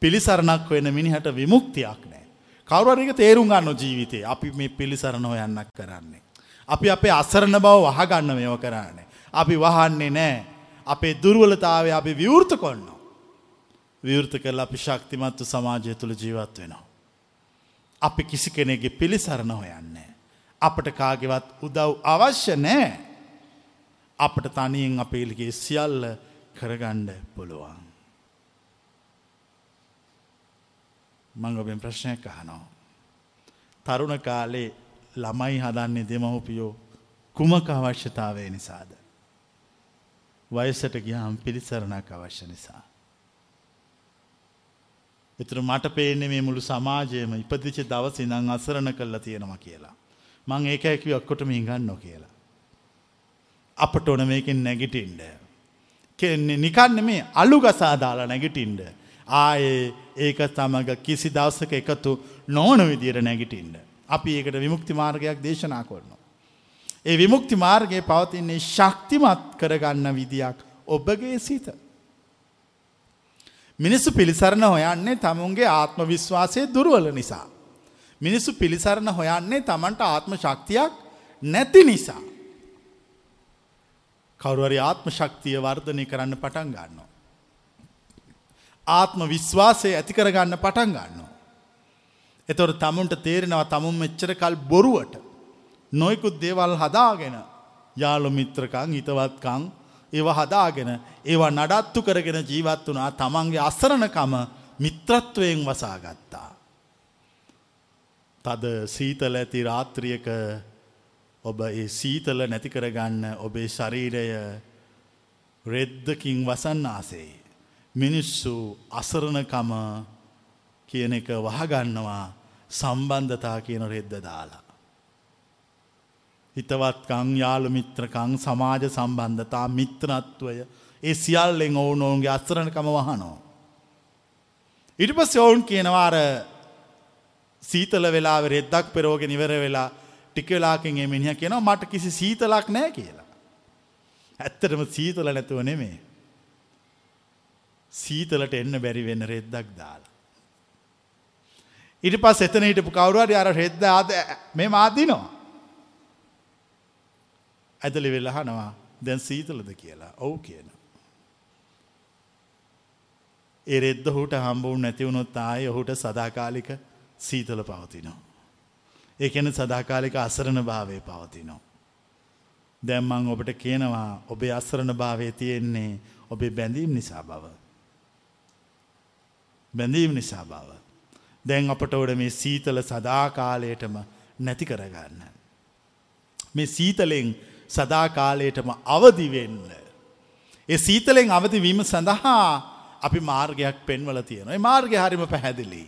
පිළිසරණක් හොයන මිනිහට විමුක්තියක් නෑ. කවරුවරක තේරුම් ගන්න ජීවිතේ අපි මේ පිළිසරණ හොයන්නක් කරන්නේ. අපි අපේ අසරණ බව වහගන්න මෙව කරන්නේ. අපි වහන්නේ නෑ. අපේ දුර්වලතාවය අපි විවෘත කොන්න. විවෘත කරල අපි ශක්තිමත්ව සමාජය තුළ ජීවත් වෙනවා. අපි කිසි කෙනෙගේ පිළිසරණ හොයන්නේ. අපට කාගෙවත් උදව් අවශ්‍ය නෑ. අපට තනියෙන් අපේලිගේ සියල්ල කරගණ්ඩ පුළුවන්. මං ඔබෙන් ප්‍රශ්නයක් අහනවා. තරුණ කාලේ ළමයි හදන්නේ දෙමහුපියෝ කුමක අවශ්‍යතාවය නිසාද. වයසට ගියාම් පිළිසරණක් අවශ්‍ය නිසා. එතුර මට පේන්නේ මේ මුළු සමාජයම ඉපදිච දවස ඉඳං අසරණ කල්ලා තියෙනවා කියලා. මං ඒක ඇකි ඔක්කොටම ඉගන්න නො කියලා. අපට ඕන මේකින් නැගිටින්ඩ. කෙන්නේ නිකන්න මේ අලු ගසා දාලා නැගිටින්ඩ. ආයේ ඒක තමග කිසි දවසක එකතු නොවන විදියට නැගිටින්ඩ. අපි ඒකට විමුක්ති මාර්ගයක් දේශනා කරනවා. ඒ විමුක්ති මාර්ගයේ පවතින්නේ ශක්තිමත් කරගන්න විදියක් ඔබගේ සිත. මිනිස්සු පිළිසරණ හොයන්නේ තමුන්ගේ ආත්ම විශ්වාසය දුරුවල නිසා. මිනිස්සු පිළිසරණ හොයන්නේ තමන්ට ආත්ම ශක්තියක් නැති නිසා. කවරුවරි ආත්ම ශක්තිය වර්ධනය කරන්න පටන් ගන්නවා. ආත්ම විශ්වාසය ඇතිකරගන්න පටන් ගන්නවා. එතොට තමුන්ට තේරෙනවා තමුන් මෙච්චර කල් බොරුවට නොයකුත් දේවල් හදාගෙන යාළු මිත්‍රකං හිතවත්කං ඒව හදාගෙන ඒවා නඩත්තු කරගෙන ජීවත් වනා තමන්ගේ අස්සරණකම මිත්‍රත්වයෙන් වසාගත්තා. තද සීතල ඇති රාත්‍රියක ඔබ ඒ සීතල නැතිකරගන්න ඔබේ ශරීරය රෙද්දකින් වසන්න ආසේ. මිනිස්සු අසරණකම කියන එක වහගන්නවා සම්බන්ධතා කියන රෙද්ද දාලා. හිතවත්කං යාළු මිත්‍රකං සමාජ සම්බන්ධතා මිත්‍රත්වය ඒ සියල්ලෙන් ඔවුන් ඔවුන්ගේ අත්සරණකම වහනෝ. ඉට පස් ඔවුන් කියනවාර සීතල වෙලා රෙද්දක් පෙරෝගෙන ඉවර වෙලා ටික වෙලාකින් ඒ මිනිහ කියනවා මට කිසි සීතලක් නෑ කියලා. ඇත්තටම සීතල නැතුව නෙමේ. සීතලට එන්න බැරි වෙන රෙද්දක් දාලා. ඉට පස් එතන හිටපු කවරුවට අර රෙද්ද ආද මේ මාදිනවා. ඇදලි වෙල්ලහනවා දැන් සීතලද කියලා ඔවු කියන. ඒ රෙද්ද හුට හම්බුවන් නැතිවුණොත් ආය ඔහුට සදාකාලික සීතල පවතිනවා. ඒකන සදාකාලික අසරණ භාවය පවතිනවා. දැම්මං ඔබට කියනවා ඔබේ අසරණ භාවය තියෙන්නේ ඔබේ බැඳීම් නිසා බව. බැඳීම් නිසා බව. දැන් අපට ඔඩ මේ සීතල සදාකාලයටම නැති කරගන්න. මේ සීතලෙන් සදාකාලයටම අවදිවෙන්න. ඒ සීතලෙන් අවදිවීම සඳහා අපි මාර්ගයක් පෙන්වල තියෙනවා. මාර්ගය හරිම පැහැදිලි.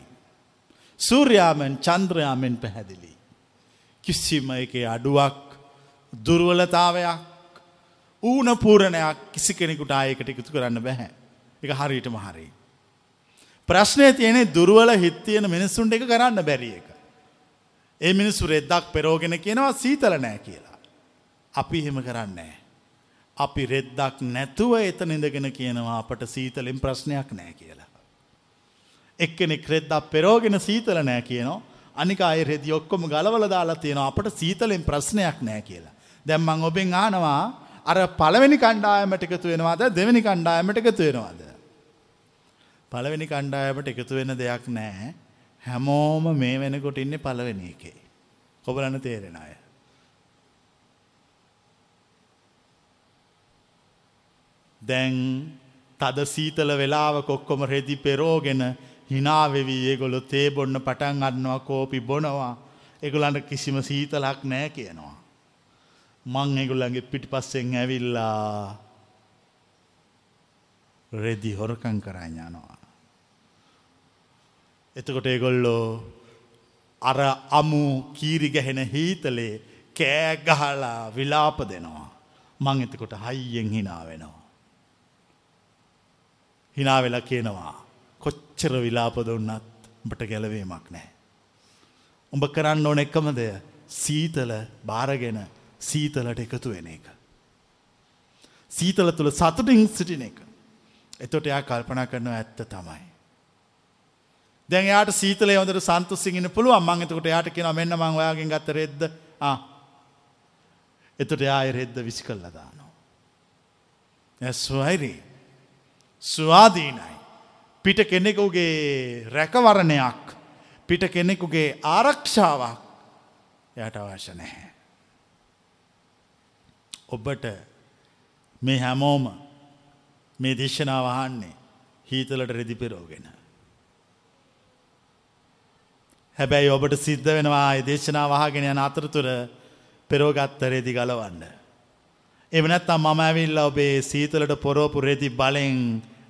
සූර්යාමෙන් චන්ද්‍රයාමෙන් පැහැදිලි. කිසිම එක අඩුවක් දුර්වලතාවයක් ඌන පූරණයක් කිසි කෙනෙකුට ආයකට එකතු කරන්න බැහැ. එක හරියටම හරි. ප්‍රශ්නය තියෙනෙ දුර්වල හිත්තියෙන මිනිස්සුන්ට එක කරන්න බැරි එක. ඒ මිනිස්සු රෙද්දක් පෙරෝගෙන කියනවා සීතල නෑ කියලා. අපි එහෙම කරන්නේ. අපි රෙද්දක් නැතුව එතන ඉඳගෙන කියනවා අපට සීතලෙන් ප්‍රශ්නයක් නෑ කියලා. එක්කෙනෙක් රෙද්දක් පෙරෝගෙන සීතල නෑ කියනවා අනික අය රෙදි ඔක්කොම ගලවල දාලා තියෙනවා අපට සීතලෙන් ප්‍රශ්නයක් නෑ කියලා. දැන් මං ඔබෙන් ආනවා අර පළවෙනි කණ්ඩායමට එකතු වෙනවාද දෙවෙනි කණ්ඩායමට එකතු වෙනවාද? පළවෙනි කණ්ඩායමට එකතු වෙන දෙයක් නෑ. හැමෝම මේ වෙනකොට ඉන්නේ පළවෙනි එකේ. ඔබලන්න තේරෙන අය. දැන් තද සීතල වෙලාවක ඔක්කොම රෙදි පෙරෝගෙන හිනාවෙවී ඒගොලො තේ බොන්න පටන් අන්නවා කෝපි බොනවා එගොලන්ට කිසිම සීතලක් නෑ කියනවා. මං එගුල්ලන්ගේ පිටි පස්සෙන් ඇවිල්ලා රෙදි හොරකං කරඥානවා. එතකොට ඒගොල්ලෝ අර අමු කීරි ගැහෙන හීතලේ කෑගහලා විලාප දෙනවා. මං එතකොට හයියෙන් හිනා වෙනවා. හිනා වෙලා කියනවා කොච්චර විලාප දුන්නත් උඹට ගැලවීමක් නෑ. උඹ කරන්න ඕන එකමද සීතල බාරගෙන සීතලට එකතු වෙන එක. සීතල තුළ සතුටින් සිටින එක. එතොට එයා කල්පනා කරනවා ඇත්ත තමයි. දැන් යාට සීතලේ හොඳට සන්තුසිගෙන පුළුවන් මං එතකොට යාට කියන මෙන්න මං ඔයාගෙන් ගත්ත රෙද්ද එතොට යාය රෙද්ද විසි කල්ල දානවා. ඇස්වයිරී ස්වාදීනයි. පිට කෙනෙකුගේ රැකවරණයක් පිට කෙනෙකුගේ ආරක්ෂාවක් යට අවශ්‍ය නැහැ. ඔබට මේ හැමෝම මේ දේශනාව අහන්නේ හීතලට රෙදි පෙරෝගෙන. හැබැයි ඔබට සිද්ධ වෙනවා දේශනා වහගෙන යන අතරතුර පෙරෝගත්ත රෙදි ගලවන්න. එවනැත්තම් මම ඇවිල්ල ඔබේ සීතලට පොරෝපු රෙදි බලෙන්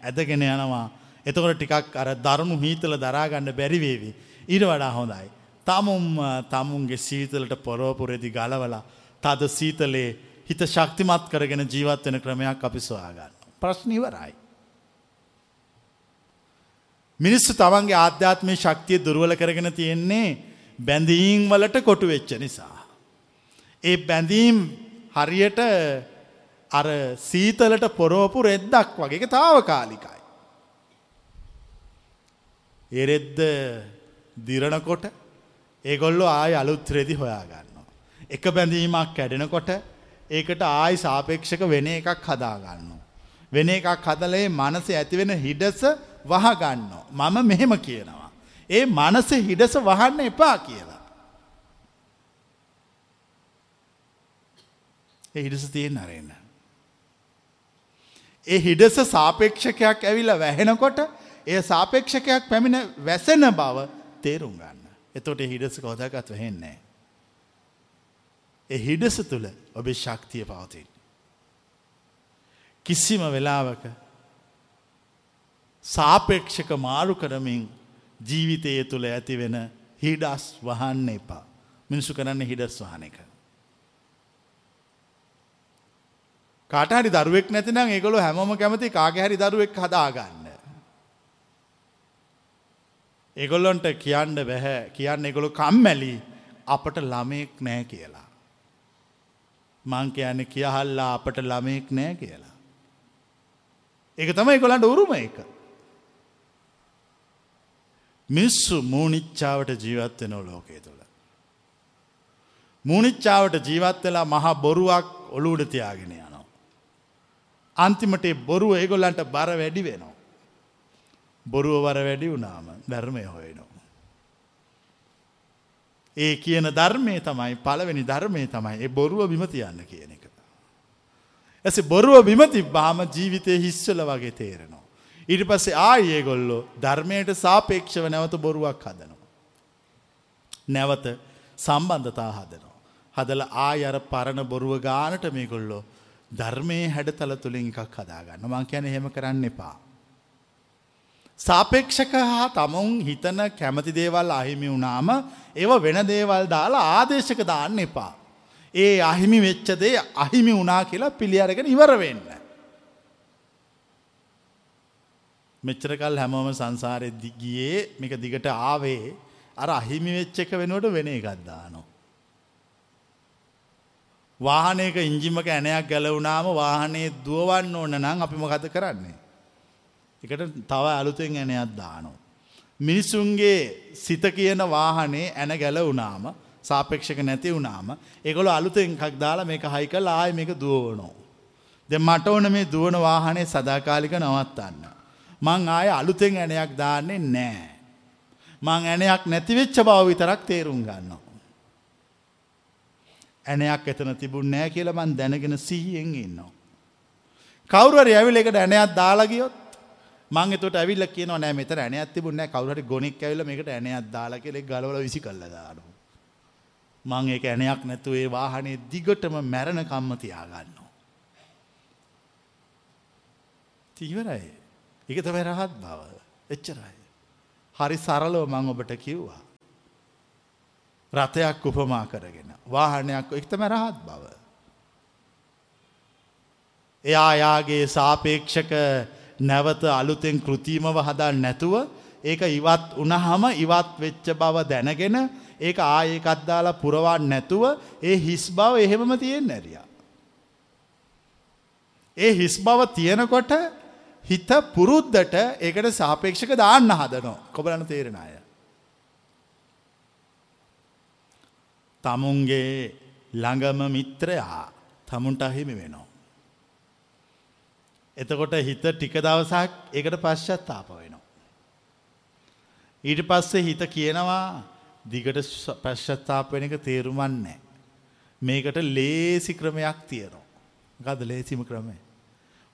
ඇදගෙන යනවා. එතකොට ටිකක් අර දරුණු හීතල දරාගන්න බැරිවේවි. ඊට වඩා හොඳයි. තමුම් තමුන්ගේ සීතලට පොරෝපු රෙදි ගලවලා තද සීතලේ හිත ශක්තිමත් කරගෙන ජීවත් වෙන ක්‍රමයක් අපි සොයාගන්න. ප්‍රශ්නිවරයි. මිනිස්සු තමන්ගේ ආධ්‍යාත්මය ශක්තිය දුර්වල කරගෙන තියෙන්නේ බැඳීම් වලට කොටු වෙච්ච නිසා. ඒ බැඳීම් හරියට අර සීතලට පොරෝපු රෙද්දක් වගේ තාවකාලිකයි. එරෙද්ද දිරණකොට ඒගොල්ලො ආය අලුත් රෙදි හොයාගන්නවා. එක බැඳීමක් කැඩෙනකොට ඒකට ආයි සාපේක්ෂක වෙන එකක් හදාගන්න. වෙන එකක් හදලේ මනස ඇතිවෙන හිඩස වහගන්න. මම මෙහෙම කියනවා. ඒ මනස හිඩස වහන්න එපා කියලා. ඒ හිඩස තියෙන් අරන්න. ඒ හිඩස සාපේක්ෂකයක් ඇවිල වැහෙනකොට එය සාපේක්ෂකයක් පැමිණ වැසෙන බව තේරුම් ගන්න. එතොට හිඩස කෝදකත් වෙහෙන්නේ. එ හිඩස තුළ ඔබේ ශක්තිය පවතින්. කිසිම වෙලාවක සාපේක්ෂක මාරු කරමින් ජීවිතය තුළ ඇතිවෙන හිඩස් වහන්න එපා. මිනිසු කරන්න හිඩස් වහන එක. කාටහරි දරුවෙක් නැතිනම් ඒගොලු හැමෝම කැමති කාගහැරි දරුවෙක් හදාගන්න. එගොල්ලොන්ට කියන්න බැහැ කියන්න එගොළු කම්මැලි අපට ළමයෙක් නෑ කියලා. මං කියන්න කියහල්ලා අපට ළමයෙක් නෑ කියලා. ඒක තමයි ගොලන්ට උරුම එක. මිස්සු මූනිච්චාවට ජීවත්වෙනෝ ලෝකේ තුළ. මූනිච්චාවට ජීවත්වෙලා මහා බොරුවක් ඔලුඩ තියාගෙන යනවා. අන්තිමට බොරුව ඒගොල්ලන්ට බර වැඩි වෙනවා. බොරුව වර වැඩි වුණාම ධර්මය හොයනවා. ඒ කියන ධර්මය තමයි පළවෙනි ධර්මය තමයි ඒ බොරුව බිම තියන්න කියන එක. ඇස බොරුව බිම තිබ්බාම ජීවිතය හිස්වල වගේ තේරෙනවා. ඊට පස්සේ ආයේ ගොල්ලෝ ධර්මයට සාපේක්ෂව නැවත බොරුවක් හදනවා. නැවත සම්බන්ධතා හදනවා. හදල ආය අර පරණ බොරුව ගානට මේ ගොල්ලෝ ධර්මය හැඩතල තුළින් එකක් හදාගන්න මං කියන හෙම කරන්න එපා. සාපේක්ෂක හා තමුන් හිතන කැමති දේවල් අහිමි වුණාම ඒව වෙන දේවල් දාලා ආදේශක දාන්න එපා. ඒ අහිමි වෙච්චදේ අහිමි වුණා කියලා පිළියරගෙන ඉවර වෙන්න. මෙච්චරකල් හැමෝම සංසාරය දිගියේ මේක දිගට ආවේ අර අහිමි වෙච්ච එක වෙනුවට වෙන එකක් දානවා. වාහනයක ඉංජිමක ඇනයක් ගැලවුණාම වාහනේ දුවවන්න ඕන නම් අපි මොකද කරන්නේ. එකට තව අලුතෙන් ඇනයක් දානවා. මිනිසුන්ගේ සිත කියන වාහනේ ඇන ගැලවුණාම සාපේක්ෂක නැති වුණාම ඒගොල අලුතෙන් එකක් දාලා මේක හයි කල් ආය මේක දුවනෝ. දෙ මට ඕන මේ දුවන වාහනේ සදාකාලික නවත්තන්න. මං ආය අලුතෙන් ඇනයක් දාන්නේ නෑ. මං ඇනයක් නැතිවෙච්ච බව විතරක් තේරුම් ගන්නවා. ඇනයක් එතන තිබුණ නෑ කියල මන් දැනගෙන සිහියෙන් ඉන්නවා. කවරුවර ඇවිල එකට ඇනයක් දාලාගියොත් මං එතට ඇවිල්ල කියන නෑ මෙත ඇනයක් තිබුණ කවුරට ගොනෙක් ඇවිල එකට ඇනයක් දාලා කෙෙ ගලවල විසි කල්ල දානු. මං ඒක ඇනයක් නැතුව ඒ වාහනේ දිගටම මැරණ කම්ම තියාගන්නවා. තිීවරයි. එක තමයි රහත් බව එච්චරයි. හරි සරලව මං ඔබට කිව්වා. රථයක් උපමා කරගෙන වාහනයක් එක්තම රහත් බව. එයා යාගේ සාපේක්ෂක නැවත අලුතෙන් කෘතිීමව හදල් නැතුව ඒක ඉවත් උනහම ඉවත් වෙච්ච බව දැනගෙන ඒක ආයකත් දාලා පුරවා නැතුව ඒ හිස් බව එහෙමම තියෙන් නැරිය. ඒ හිස් බව තියෙනකොට හිත පුරුද්දට ඒකට සාපේක්ෂක දාන්න හදනෝ කොබලන තේරෙන අය. තමුන්ගේ ළඟම මිත්‍රයා තමුන්ට අහිමි වෙනවා. එතකොට හිත ටික දවසක් එකට පශ්චත්තාප වෙනවා. ඊට පස්සේ හිත කියනවා දිගට පශ්චත්තාප වෙන එක තේරුමන්නේ. මේකට ලේසි ක්‍රමයක් තියෙනවා. ගද ලේසිම ක්‍රමය.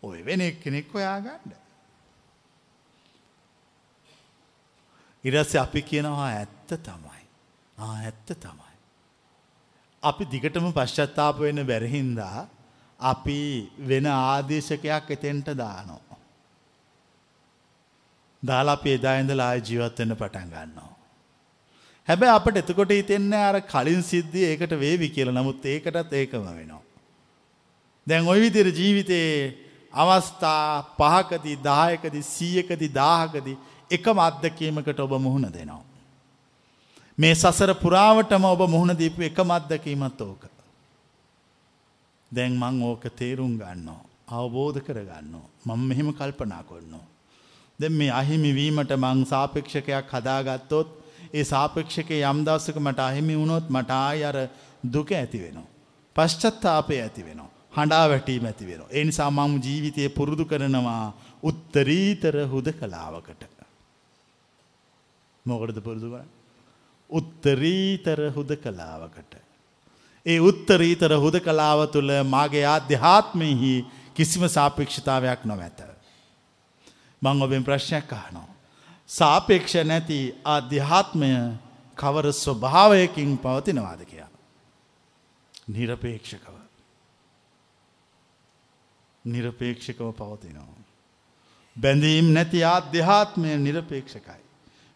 ඔය වෙන කෙනෙක් හොයාගන්න. ඉරස්ස අපි කියනවා ඇත්ත තමයි. ඇත්ත තමයි. අපි දිගටම පශ්චත්තාප වෙන බැරහින්දා අපි වෙන ආදේශකයක් එතෙන්ට දානෝ. දාලා අපි එදායිඳලා ආය ජීවත්වෙන්න පටන් ගන්නවා. හැබැ අපට එතකොට හිතෙන්නේ අර කලින් සිද්ධිය ඒකට වේවි කියල නමුත් ඒකටත් ඒකම වෙනවා. දැන් ඔය විදිර ජීවිතයේ අවස්ථා පහකදී දායකදි සීයකදි දාහකදී එකම අත්දකීමකට ඔබ මුහුණ දෙනවා. මේ සසර පුරාවටම ඔබ මුහුණ දීපු එකම අත්දකීමත් ඕක. දැන් මං ඕක තේරුම් ගන්නවා. අවබෝධ කරගන්නවා. මං මෙහෙම කල්පනා කොන්නවා. දෙ මේ අහිමිවීමට මං සාපේක්ෂකයක් හදාගත්තොත් ඒ සාපේක්ෂක යම්දවසක මට අහිමි වුණොත් මට ආය අර දුක ඇති වෙනවා. පශ්චත්තාපය ඇති වෙනවා. හඬා වැටීම ඇති වෙන. ඒ නිසා මම ජීවිතය පුරුදු කරනවා උත්තරීතර හුද කලාවකට. මොකටද පුරුදු කරන්න? උත්තරීතර හුද කලාවකට. ඒ උත්තරීතර හුද කලාව තුළ මාගේ ආධ්‍යාත්මයෙහි කිසිම සාපේක්ෂතාවයක් නොමැත. මං ඔබෙන් ප්‍රශ්නයක් අහනවා. සාපේක්ෂ නැති අධ්‍යාත්මය කවර ස්වභාවයකින් පවතිනවාද කියා. නිරපේක්ෂකව. නිරපේක්ෂකව පවතිනවා. බැඳීම් නැති ආධ්‍යාත්මය නිරපේක්ෂකයි.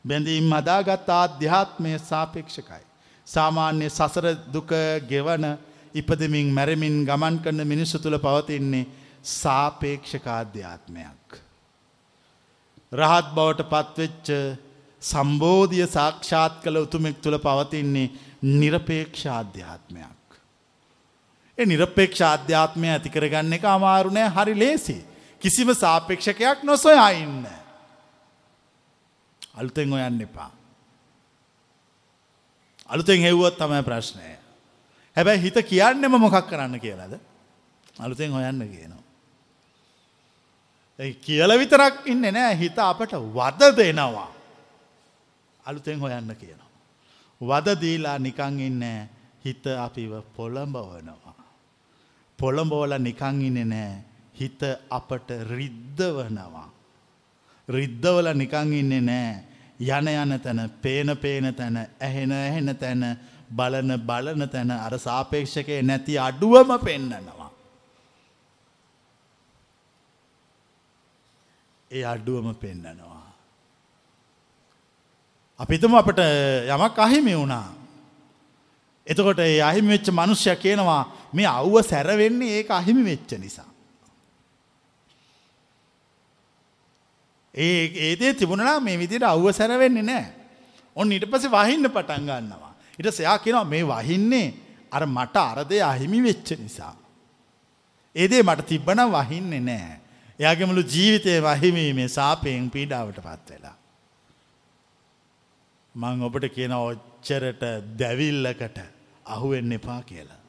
බැඳීම් අදාගත් ආධ්‍යාත්මය සාපේක්ෂකයි. සාමාන්‍ය සසර දුක ගෙවන ඉපදමින් මැරමින් ගමන් කරන මිනිස්සු තුළ පවතින්නේ සාපේක්ෂකාධ්‍යාත්මයක්. රහත් බවට පත්වෙච්ච සම්බෝධිය සාක්ෂාත් කළ උතුමෙක් තුළ පවතින්නේ නිරපේක්ෂාධ්‍යාත්මයක්. ඒ නිරපේක්ෂ අධ්‍යාත්මය ඇති කරගන්න එක අමාරුණෑ හරි ලේසි. කිසිම සාපේක්ෂකයක් නොසොයා ඉන්න. අලුතෙන් ඔයන්න එපා. අලුතෙන් හෙව්වොත් තමයි ප්‍රශ්නය. හැබැයි හිත කියන්නෙම මොකක් කරන්න කියලද. අලුතෙන් හොයන්න කියනවා. කියල විතරක් ඉන්න නෑ හිත අපට වද දෙනවා. අලුතෙන් හොයන්න කියනවා. වද දීලා නිකං ඉන්න හිත අපිව පොළඹවනවා. පොළඹෝල නිකං ඉන්න නෑ හිත අපට රිද්ධවනවා. රිද්ධවල නිකං ඉන්නේ නෑ යන යන තැන පේන පේන තැන ඇහෙන ඇහෙන තැන බලන බලන තැන අර සාපේක්ෂකය නැති අඩුවම පෙන්නනවා. ඒ අඩුවම පෙන්නනවා. අපිතම අපට යමක් අහිමි වුණා. එතකොට ඒ අහිමි වෙච්ච මනුෂ්‍ය කියනවා මේ අව්ව සැරවෙන්නේ ඒක අහිමි වෙච්ච නිසා. ඒ ඒදේ තිබුණනා මේ විදිට අව්ව සැරවෙන්නේ නෑ. ඔන්න ඊට පස වහින්න පටන් ගන්නවා. ඉට සයා කියෙනවා මේ වහින්නේ අර මට අරදය අහිමි වෙච්ච නිසා. ඒදේ මට තිබ්බන වහින්නේ නෑ. එයාගෙමලු ජීවිතය වහිමීමේ සාපයෙන් පීඩාවට පත් වෙලා. මං ඔබට කියන ඔච්චරට දැවිල්ලකට අහුවෙන්න එපා කියලා.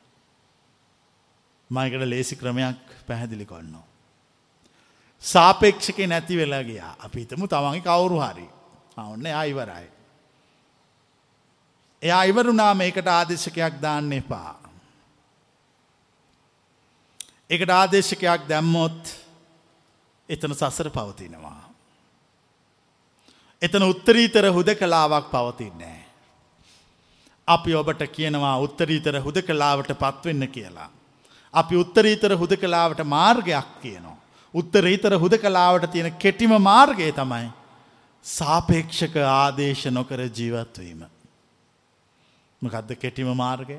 මයකට ලේසි ක්‍රමයක් පැහැදිලි කොන්නවා. සාපේක්ෂක නැති වෙලා ගියා අපි හිතමු තමන්ගේ කවුරු හරි ඔන්න අයිවරයි. එයා ඉවරුනා මේකට ආදේශකයක් දාන්න එපා. එකට ආදේශකයක් දැම්මොත් එතන සසර පවතිනවා. එතන උත්තරීතර හුද කලාවක් පවතින්නේ. අපි ඔබට කියනවා උත්තරීතර හුද කලාවට පත්වෙන්න කියලා. අපි උත්තරීතර හුද කලාවට මාර්ගයක් කියනවා. උත්තරීතර හුද කලාවට තියෙන කෙටිම මාර්ගය තමයි සාපේක්ෂක ආදේශ නොකර ජීවත්වීම. මකදද කෙටිම මාර්ගය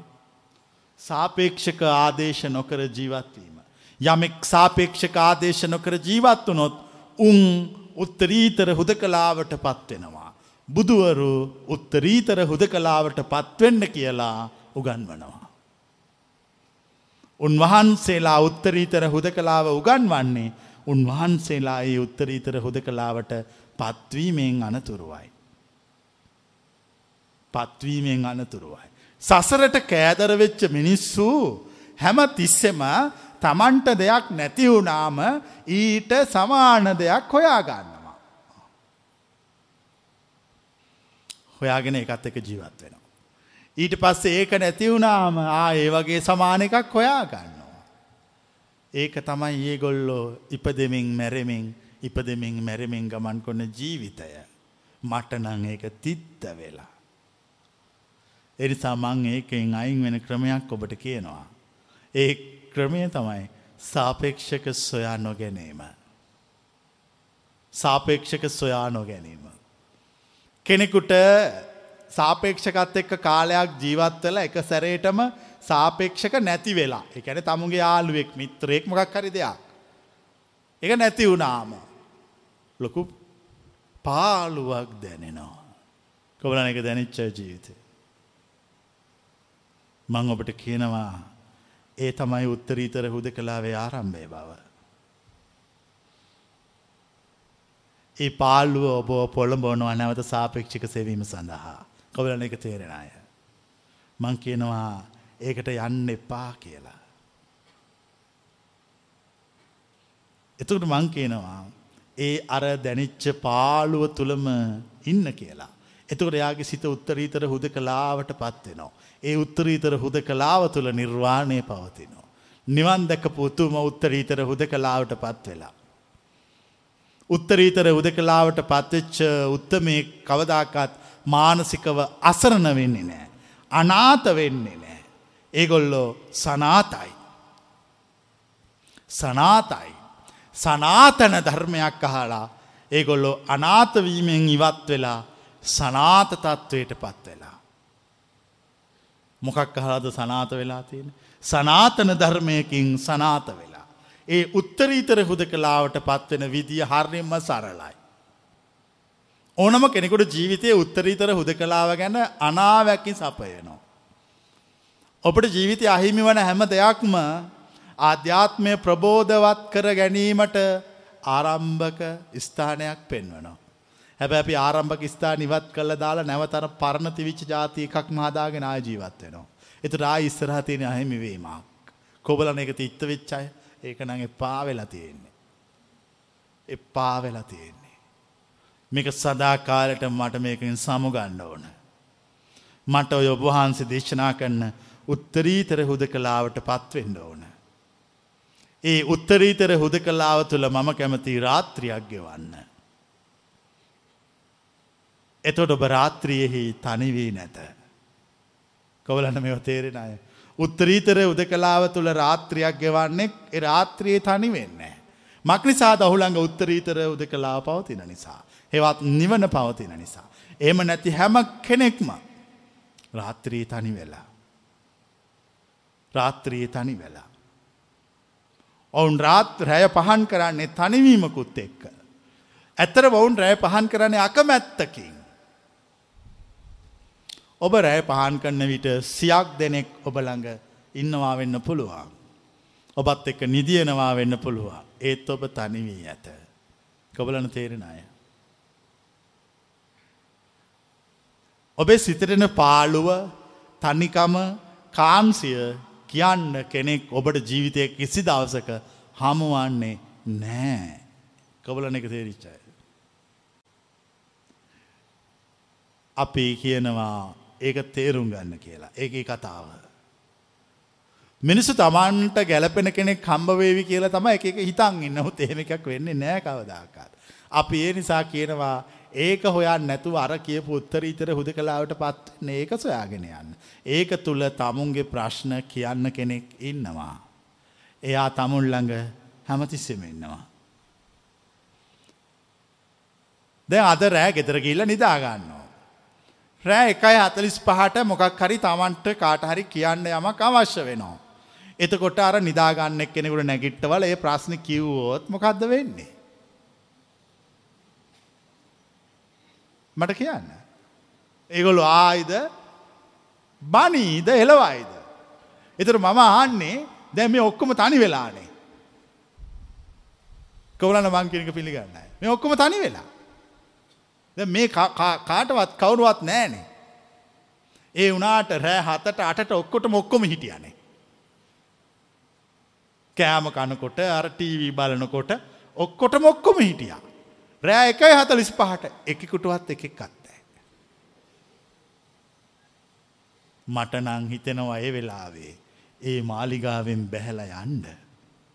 සාපේක්ෂක ආදේශ නොකර ජීවත්වීම. යමෙක් සාපේක්ෂක ආදේශ නොකර ජීවත් වනොත් උන් උත්තරීතර හුද කලාවට පත්වෙනවා. බුදුවරු උත්තරීතර හුද කලාවට පත්වෙන්න කියලා උගන්වනවා. උන්වහන්සේලා උත්තරීතර හුද කලාව උගන්වන්නේ උන්වහන්සේලා ඒ උත්තරීතර හුද කලාවට පත්වීමෙන් අනතුරුවයි. පත්වීමෙන් අනතුරුවයි. සසරට කෑදරවෙච්ච මිනිස්සු හැම තිස්සෙම තමන්ට දෙයක් නැතිවුනාම ඊට සමාන දෙයක් හොයාගන්නවා. හොයාගෙන එකත් එක ජීවත් වෙනවා. ඊට පස්සේ ඒක නැතිවුනාම ආ ඒ වගේ සමාන එකක් හොයාගන්න. ඒක තමයි ඒගොල්ලෝ ඉපදෙමින් මැරෙමින් ඉපදෙමින් මැරෙමින් ගමන් කොන්න ජීවිතය. මටනං ඒක තිත්ත වෙලා. එනිසා මං ඒකෙන් අයින් වෙන ක්‍රමයක් ඔබට කියනවා. ඒ ක්‍රමය තමයි සාපේක්ෂක සොයා නොගැනීම. සාපේක්ෂක සොයා නොගැනීම. කෙනෙකුට සාපේක්ෂකත් එක්ක කාලයක් ජීවත්වල එක සැරේටම සාපේක්ෂක නැති වෙලා එකැන තමුගේ යාළුවෙක් මිත්‍රයෙක් මොකක් හරි දෙයක්. එක නැති වුණාම ලොකු පාලුවක් දැනෙනවා. කොබලන එක දැනිච්ච ජීවිතය. මං ඔබට කියනවා ඒ තමයි උත්තරීතර හුද කලාවේ ආරම්භය බව. ඒ පාල්ලුව ඔබ පොළඹොනවා නැවත සාපේක්ෂික සෙවීම සඳහා කොබලන එක තේරෙන අය. මං කියනවා ඒකට යන්න එපා කියලා. එතකට මං කියනවා ඒ අර දැනිච්ච පාළුව තුළම ඉන්න කියලා. එතකට එයාගේ සිත උත්තරීතර හුද කලාවට පත්වෙනවා. ඒ උත්තරීතර හුද කලාව තුළ නිර්වාණය පවතිනවා. නිවන් දැක පුතුම උත්තරීතර හුද කලාවට පත් වෙලා. උත්තරීතර උදකලාවට පත්වෙච්ච උත්තමේ කවදාකත් මානසිකව අසරණ වෙන්නේ නෑ. අනාත වෙන්නේ නෑ. ඒගොල්ලෝ සනාතයි. සනාතයි. සනාතන ධර්මයක් අහලා ඒගොල්ලො අනාතවීමෙන් ඉවත් වෙලා සනාත තත්ත්වයට පත් වෙලා. මොකක් අහලාද සනාත වෙලා තියෙන. සනාතන ධර්මයකින් සනාත වෙලා. ඒ උත්තරීතර හුද කලාවට පත්වෙන විදිිය හර්යෙන්ම සරලයි. ඕනම කෙනෙකුට ජීවිතය උත්තරීතර හුද කලාව ගැන අනාවැකි සපයනවා. ඔබට ජීවිතය අහිමි වන හැම දෙයක්ම ආධ්‍යාත්මය ප්‍රබෝධවත් කර ගැනීමට ආරම්භක ස්ථානයක් පෙන්වනවා. හැබැ අපි ආරම්භක ස්ථාන ඉවත් කළ දාලා නැවතර පරණ තිවිච්ච ජාති එකක් මහදාගෙන ආය ජීවත් වෙනවා. එතු රා ඉස්සරහ තියෙන අහිමිවීමක්. කොබලන එක තිත්ත වෙච්චයි ඒක නං එපා වෙලා තියෙන්නේ. එපා වෙලා තියෙන්නේ. මේක සදාකාලට මට මේකින් සමුගන්න ඕන. මට ඔය ඔබහන්සේ දේශනා කරන්න උත්තරීතර හුද කලාවට පත්වෙන්න ඕන. ඒ උත්තරීතර හුද කලාව තුළ මම කැමති රාත්‍රියක් ගෙවන්න. එතොට ඔබ රාත්‍රියෙහි තනිවී නැත. කොවලන්න මෙ තේරෙන අය. උත්තරීතර උද කලාව තුළ රාත්‍රියක් ගෙවන්නෙක් එ රාත්‍රියයේ තනි වෙන්න. මක්නිසා දහුළඟ උත්තරීතර උද කලාව පවතින නිසා. හෙවත් නිවන පවතින නිසා. එම නැති හැම කෙනෙක්ම රාත්‍රී තනි වෙලා. රාත්‍රී තනි වෙලා. ඔවුන් රාත් රැය පහන් කරන්නේ තනිවීමකුත් එක්ක. ඇතර ඔවුන් රැය පහන් කරන්නේ අකමැත්තකින්. ඔබ රැය පහන් කරන්න විට සියක් දෙනෙක් ඔබ ළඟ ඉන්නවා වෙන්න පුළුවන්. ඔබත් එක්ක නිදියනවා වෙන්න පුළුවන්. ඒත් ඔබ තනිවී ඇත. කොබලන තේරෙන අය. ඔබේ සිතරෙන පාළුව තනිකම කාන්සිය කියන්න කෙනෙක් ඔබට ජීවිතය කිසි දවසක හමුවන්නේ නෑ. කොබලන එක තේරිච්චය. අපි කියනවා ඒක තේරුම් ගන්න කියලා ඒක කතාව. මිනිස්සු තමන්ට ගැලපෙන කෙනෙක් කම්බවේවි කියලා තම එක හිතන් ඉන්නහුත් එහෙම එකක් වෙන්නේ නෑ කවදාකාත්. අපි ඒ නිසා කියනවා ඒක හොයන් නැතුව අර කියපු උත්තරීතර හුද කලාවට පත් ඒක සොයාගෙන යන්න. ඒක තුළ තමුන්ගේ ප්‍රශ්න කියන්න කෙනෙක් ඉන්නවා. එයා තමුන් ළඟ හැමතිස්සෙම ඉන්නවා. දැ අද රෑ ගෙතර කියල්ල නිදාගන්නවා. රෑ එකයි හතලිස් පහට මොකක් හරි තමන්ට කාට හරි කියන්න යමක් අවශ්‍ය වෙනවා. එතකොට අර නිදාගන්නෙක් කෙනෙකුට නැගිට්ටවල ඒ ප්‍රශ්න කිව්වෝත් මොකක්ද වෙන්නේ. මට කියන්න. ඒගොලු ආයිද බනීද එලවයිද. එතර මම ආන්නේ දැ මේ ඔක්කොම තනි වෙලානේ. කවලන මංකිනික පිළිගන්න මේ ඔක්කොම තනි වෙලා. මේ කාටවත් කවුරුවත් නෑනේ. ඒ වනාට රෑ හතට අටට ඔක්කොට මොක්කොම හිටියනේ. කෑම කනකොට අර ටීවී බලනකොට ඔක්කොට මොක්කොම හිටියා. රෑ එකයි හතලිස් පහට එකකුටුවත් එකෙක් අත්තෑ. මට නං හිතෙනවා ඒ වෙලාවේ ඒ මාලිගාවෙන් බැහැල යන්ඩ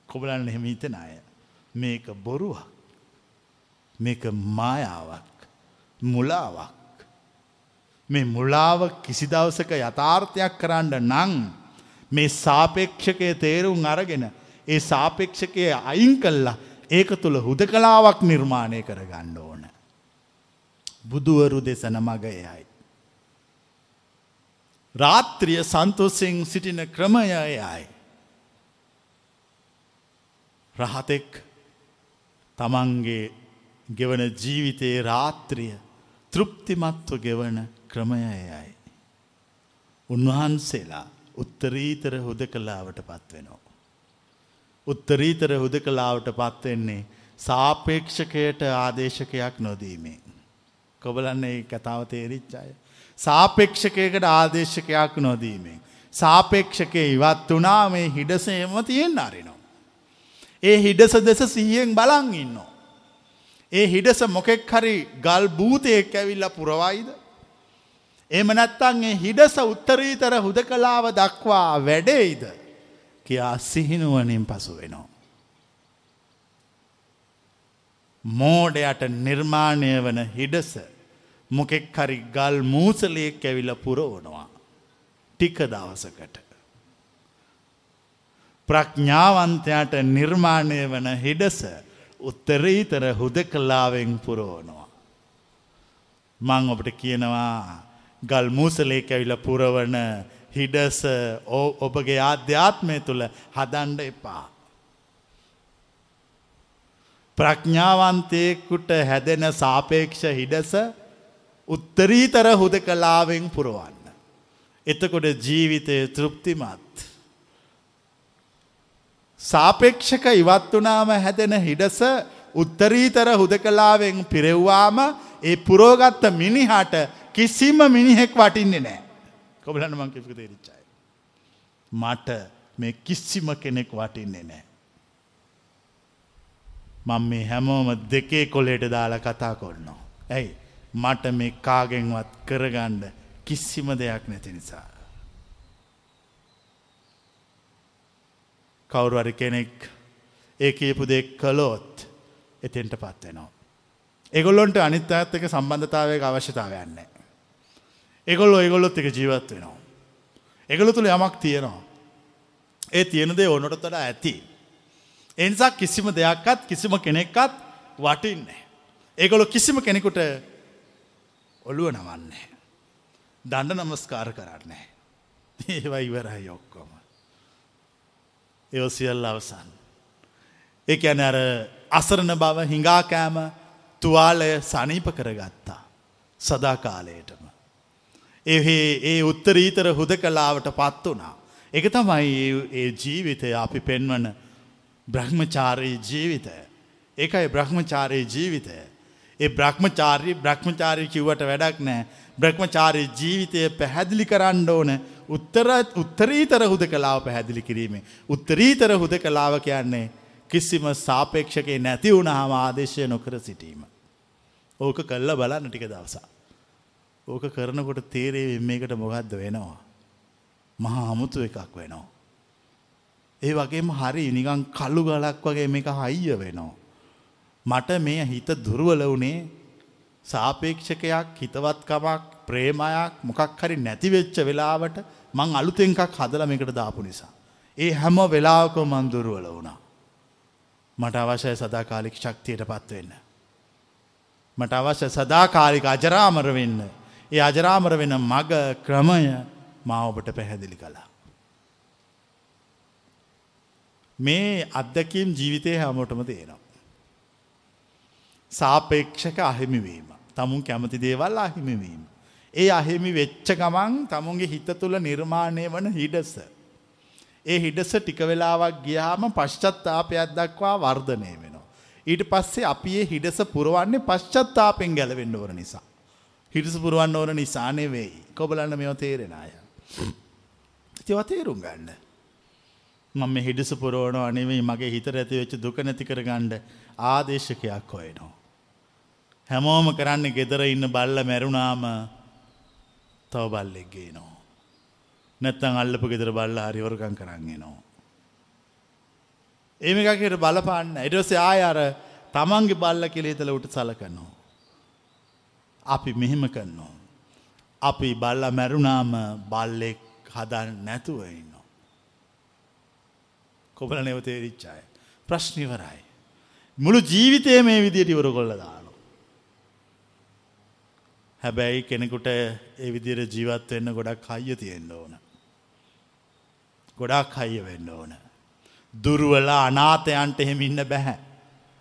කොබලන්න එහෙම හිතන අය. මේක බොරුවක්. මේක මායාවක්. මුලාවක්. මේ මුලාව කිසි දවසක යථාර්ථයක් කරන්න නං මේ සාපේක්ෂකය තේරුම් අරගෙන ඒ සාපේක්ෂකය අයින් කල්ලා ඒක තුළ හුද කලාවක් නිර්මාණය කර ගණ්ඩ ඕන. බුදුවරු දෙසන මගයයි. රාත්‍රිය සන්තෝසෙන් සිටින ක්‍රමයයයි. රහතෙක් තමන්ගේ ගෙවන ජීවිතයේ රාත්‍රිය තෘප්තිමත්ව ගෙවන ක්‍රමයයයි. උන්වහන්සේලා උත්තරීතර හුද කලාවට පත්වෙනවා. උත්තරීතර හුද කලාවට පත්වෙන්නේ සාපේක්ෂකයට ආදේශකයක් නොදීමේ. කොබලන්නේ කතාව තේරිච්චාය. සාපේක්ෂකයකට ආදේශකයක් නොදීමෙන්. සාපේක්ෂකය ඉවත් වනා මේ හිඩසේම තියෙන් අරිනවා. ඒ හිඩස දෙස සිහියෙන් බලන් ඉන්නවා. ඒ හිඩස මොකෙක් හරි ගල් භූතයෙක් ඇවිල්ල පුරවයිද. එම නැත්තන්ගේ හිඩස උත්තරීතර හුද කලාව දක්වා වැඩෙයිද. කියා සිහිනුවනින් පසු වෙනවා. මෝඩයට නිර්මාණය වන හිඩස මොකෙක් හරි ගල් මූසලයෙක් ඇවිල පුරවනවා. ටික දවසකට. ප්‍රඥාවන්තයාට නිර්මාණය වන හිඩස උත්තරීතර හුද කලාවෙන් පුරෝනවා. මං ඔබට කියනවා ගල් මූසලේ ඇවිල පුරවන හිඩස ඔබගේ ආධ්‍යාත්මය තුළ හදන්ඩ එපා. ප්‍රඥාවන්තයෙකුට හැදෙන සාපේක්ෂ හිඩස උත්තරීතර හුද කලාවෙන් පුරුවන්න. එතකොට ජීවිතය තෘප්තිමත්. සාපේක්ෂක ඉවත් වනාම හැදෙන හිඩස උත්තරීතර හුද කලාවෙන් පිරෙව්වාම ඒ පුරෝගත්ත මිනිහට කිසිම මිනිහෙක් වටින්නේ නෑ. කොබලන්න මං කිපක තේරිච්චයි. මට මේ කිසිම කෙනෙක් වටින්නේ නෑ. මං මේ හැමෝම දෙකේ කොලේට දාලා කතා කොන්නවා. ඇයි මට මේ කාගෙන්වත් කරගණ්ඩ කිසිම දෙයක් නැති නිසා. කවුරුවරි කෙනෙක් ඒ කියපු දෙක් කළොත් එතෙන්ට පත්වෙනවා. එගොල්ලොන්ට අනිත් අඇත් එක සම්බන්ධතාවයක අවශ්‍යතාවයන්නේ. එගොල්ලො ඒගොල්ලොත් එක ජීවත් වෙනවා. එගොලු තුළ යමක් තියෙනවා. ඒ තියෙනදේ ඕනොට තොඩ ඇති. එනිසා කිසිම දෙයක්කත් කිසිම කෙනෙක්කත් වටින්නේ. ඒගොලො කිසිම කෙනෙකුට ඔළුව නවන්නේ. දණ්ඩ නමස්කාර කරන්නේ. ඒවා ඉවරයි ඔක්කොම. එවසිියල් අවසන්. ඒක ඇන අර අසරණ බව හිඟාකෑම තුවාලය සනීප කරගත්තා. සදා කාලයටම. එහේ ඒ උත්තරීතර හුද කලාවට පත් වනා. එක තමයි ඒ ජීවිතය අපි පෙන්වන බ්‍රහ්මචාරී ජීවිතය. ඒකයි බ්‍රහ්මචාරී ජීවිතය. ඒ බ්‍රහ්මචාරී බ්‍රහ්මචාරී කිව්වට වැඩක් නෑ බ්‍රහ්මචාරී ජීවිතය පැහැදිලි කරන්න ඕන උත්තර උත්තරීතර හුද කලාව පැහැදිලි කිරීමේ. උත්තරීතර හුද කලාව කියන්නේ කිසිම සාපේක්ෂකේ නැති වුණහම ආදේශය නොකර සිටීම. ඕක කල්ල බලන්න ටික දවසා. ඕක කරනකොට තේරේ මේකට මොකක්ද වෙනවා. මහා අමුතු එකක් වෙනවා. ඒ වගේම හරි නිකං කල්ලු ගලක් වගේ මේක හයිය වෙනවා. මට මේ හිත දුරුවල වනේ සාපේක්ෂකයක් හිතවත්කමක් ප්‍රේමයක් මොකක් හරි නැතිවෙච්ච වෙලාවට මං අලුතෙන්කක් හදල මේකට දාපු නිසා. ඒ හැම වෙලාවක මන් දුරුවල වුණා. මට අවශ්‍යය සදාකාලික ශක්තියට පත්වෙන්න. මට අවශ්‍ය සදාකාලික අජරාමර වෙන්න. ඒ අජරාමර වෙන මග ක්‍රමය මා ඔබට පැහැදිලි කලා. මේ අත්දැකීම් ජීවිතය හැමෝටම තියෙනවා. සාපේක්ෂක අහිමිවීම. තමුන් කැමති දේවල් අහිමිවීම. ඒ අහිමි වෙච්ච ගමන් තමුන්ගේ හිත තුළ නිර්මාණය වන හිඩස. ඒ හිඩස ටික වෙලාවක් ගියාම පශ්චත්තාපයක් දක්වා වර්ධනය වෙනවා. ඊට පස්සේ අපි ඒ හිඩස පුරුවන්නේ පශ්චත්තාපෙන් ගැලවෙන්න ඕන නිසා. හිටස පුරුවන්න ඕන නිසානේ වෙයි. කොබලන්න මෙව තේරෙන අය. තිව තේරුම් ගන්න. මම හිඩස පුරෝණ අනෙවෙයි මගේ හිතර ඇති වෙච්ච දුක නැති කර ගණ්ඩ ආදේශකයක් හොයනවා. හැමෝම කරන්න ගෙදර ඉන්න බල්ල මැරුණාම තව බල්ලෙක්ගේ නෝ. නැත්තං අල්ලපු ගෙදර බල්ල හරිවරකං කරන්ගෙනවා. ඒමිකකට බලපාන්න එටසේ ආය අර තමන්ගේ බල්ල කෙළේතල උට සලකනවා. අපි මෙහෙම කරනවා. අපි බල්ල මැරුණාම බල්ලෙක් හදන් නැතුව ඉන්න. කොබල නෙවතේරිච්චාය. ප්‍රශ්නිවරයි. මුළු ජීවිතය මේ විදියට ඉවර කොල්ල දානු. හැබැයි කෙනෙකුට ඒ විදිර ජීවත් වෙන්න ගොඩක් හයිය තියෙන්න්න ඕන. ගොඩක් හයිය වෙන්න ඕන. දුරුවල අනාතයන්ට එහෙමින්න බැහැ.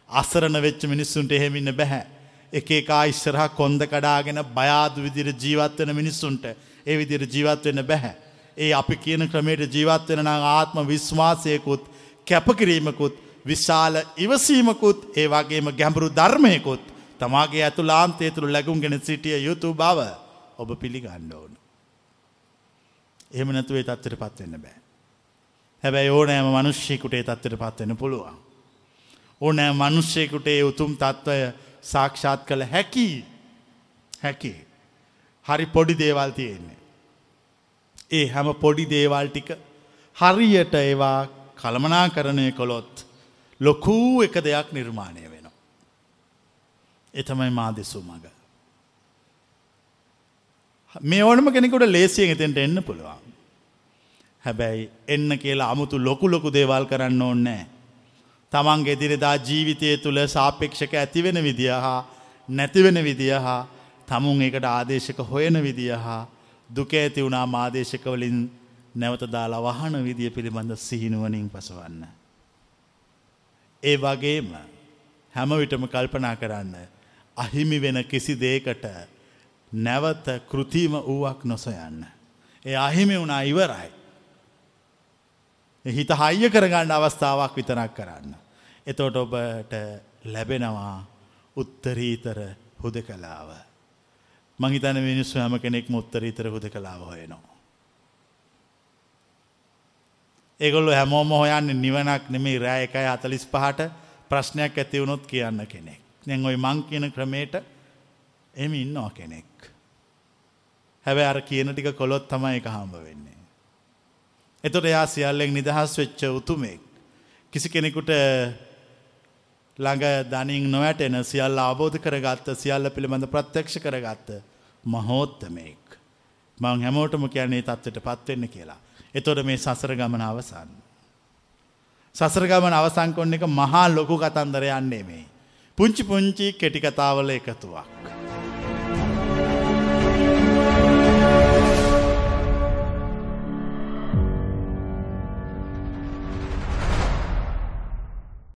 අසරණ වෙච්ච මිනිස්සුන්ට එහෙමින්න බැහැ. එක එකා ඉස්සරහ කොන්ද කඩාගෙන බයාදු විදිර ජීවත්වන මිනිස්සුන්ට ඒ විදිර ජීවත්වෙන්න බැහැ. ඒ අපි කියන ක්‍රමයට ජීවත්වෙන නම් ආත්ම විශ්වාසයකුත් කැපකිරීමකුත් විශාල ඉවසීමකුත් ඒ වගේම ගැඹුරු ධර්මයකුත් තමාගේ ඇතුලාන්තය තුළ ලැගුම්ගෙන සිටිය යුතු බව ඔබ පිළිගන්න ඕන. එහෙම නැතුවේ තත්වට පත්වෙන්න බෑ. හැබැයි ඕනෑම මනුෂ්‍යයකුටේ තත්වට පත්වෙන පුළුවන්. ඕනෑ මනුෂ්‍යයකුටේ උතුම් තත්ත්වය සාක්ෂාත් කළ හැකි හැකි. හරි පොඩි දේවල් තියෙන්නේ. ඒ හැම පොඩි දේවල් ටික හරියට ඒවා කළමනා කරණය කොළොත් ලොකූ එක දෙයක් නිර්මාණය වෙනවා. එතමයි මා දෙසූ මඟ. මේ ඕනම කෙනෙකුට ලේසියෙන් එතෙන්ට එන්න පුළුවන්. හැබැයි එන්න කියලා අමුතු ලොකු ලොකු දේවල් කරන්න ඕන්නෑ. තමන්ගේ දිරිදා ජීවිතය තුළ සාපේක්ෂක ඇතිවෙන විදිහ හා නැතිවෙන විදිහ හා තමුන් එකට ආදේශක හොයන විදිහ හා දුක ඇති වුණා මාදේශකවලින් නැවත දාලා වහන විදිය පිළිබඳ සිහිනුවනින් පසවන්න. ඒ වගේම හැමවිටම කල්පනා කරන්න අහිමි වෙන කිසි දේකට නැවත කෘතිීම වූවක් නොසොයන්න. ඒ අහිමි වුණා ඉවරයි. හිත හයිය කරගන්න අවස්ථාවක් විතරක් කරන්න. එතෝට ඔබට ලැබෙනවා උත්තරීතර හුද කලාව. මහිතන මිනිස්සු හැම කෙනෙක් මුත්තරීතර හුද කලාව හොයනවා. ඒගොල්ලු හැමෝම හොයන්න නිවනක් නෙමේ රෑ එකයි අතලිස් පහට ප්‍රශ්නයක් ඇතිවුණොත් කියන්න කෙනෙක්. නැං ඔයි මං කියන ක්‍රමේට එම ඉන්නවා කෙනෙක්. හැබැ අර කියන ටික කොළොත් තමයි එක හම්බ වෙන්නේ. එතොට එයා සියල්ලෙක් නිදහස් වෙච්ච උතුමෙක්. කිසි කෙනෙකුට ළඟ දනින් නොවැටෙන සියල්ල අවබෝධ කරගත්ත සියල්ල පිළිබඳ ප්‍රත්‍යක්ෂ කරගත්ත මහෝත්තමයෙක්. මං හැමෝටම කියන්නේ තත්වට පත්වෙන්න කියලා. එතොට මේ සසර ගමන අවසන්. සසර ගමන අවසංකොන්න එක මහා ලොකු කතන්දර යන්නේ මේ. පුංචි පුංචි කෙටි කතාවල එකතුවක්.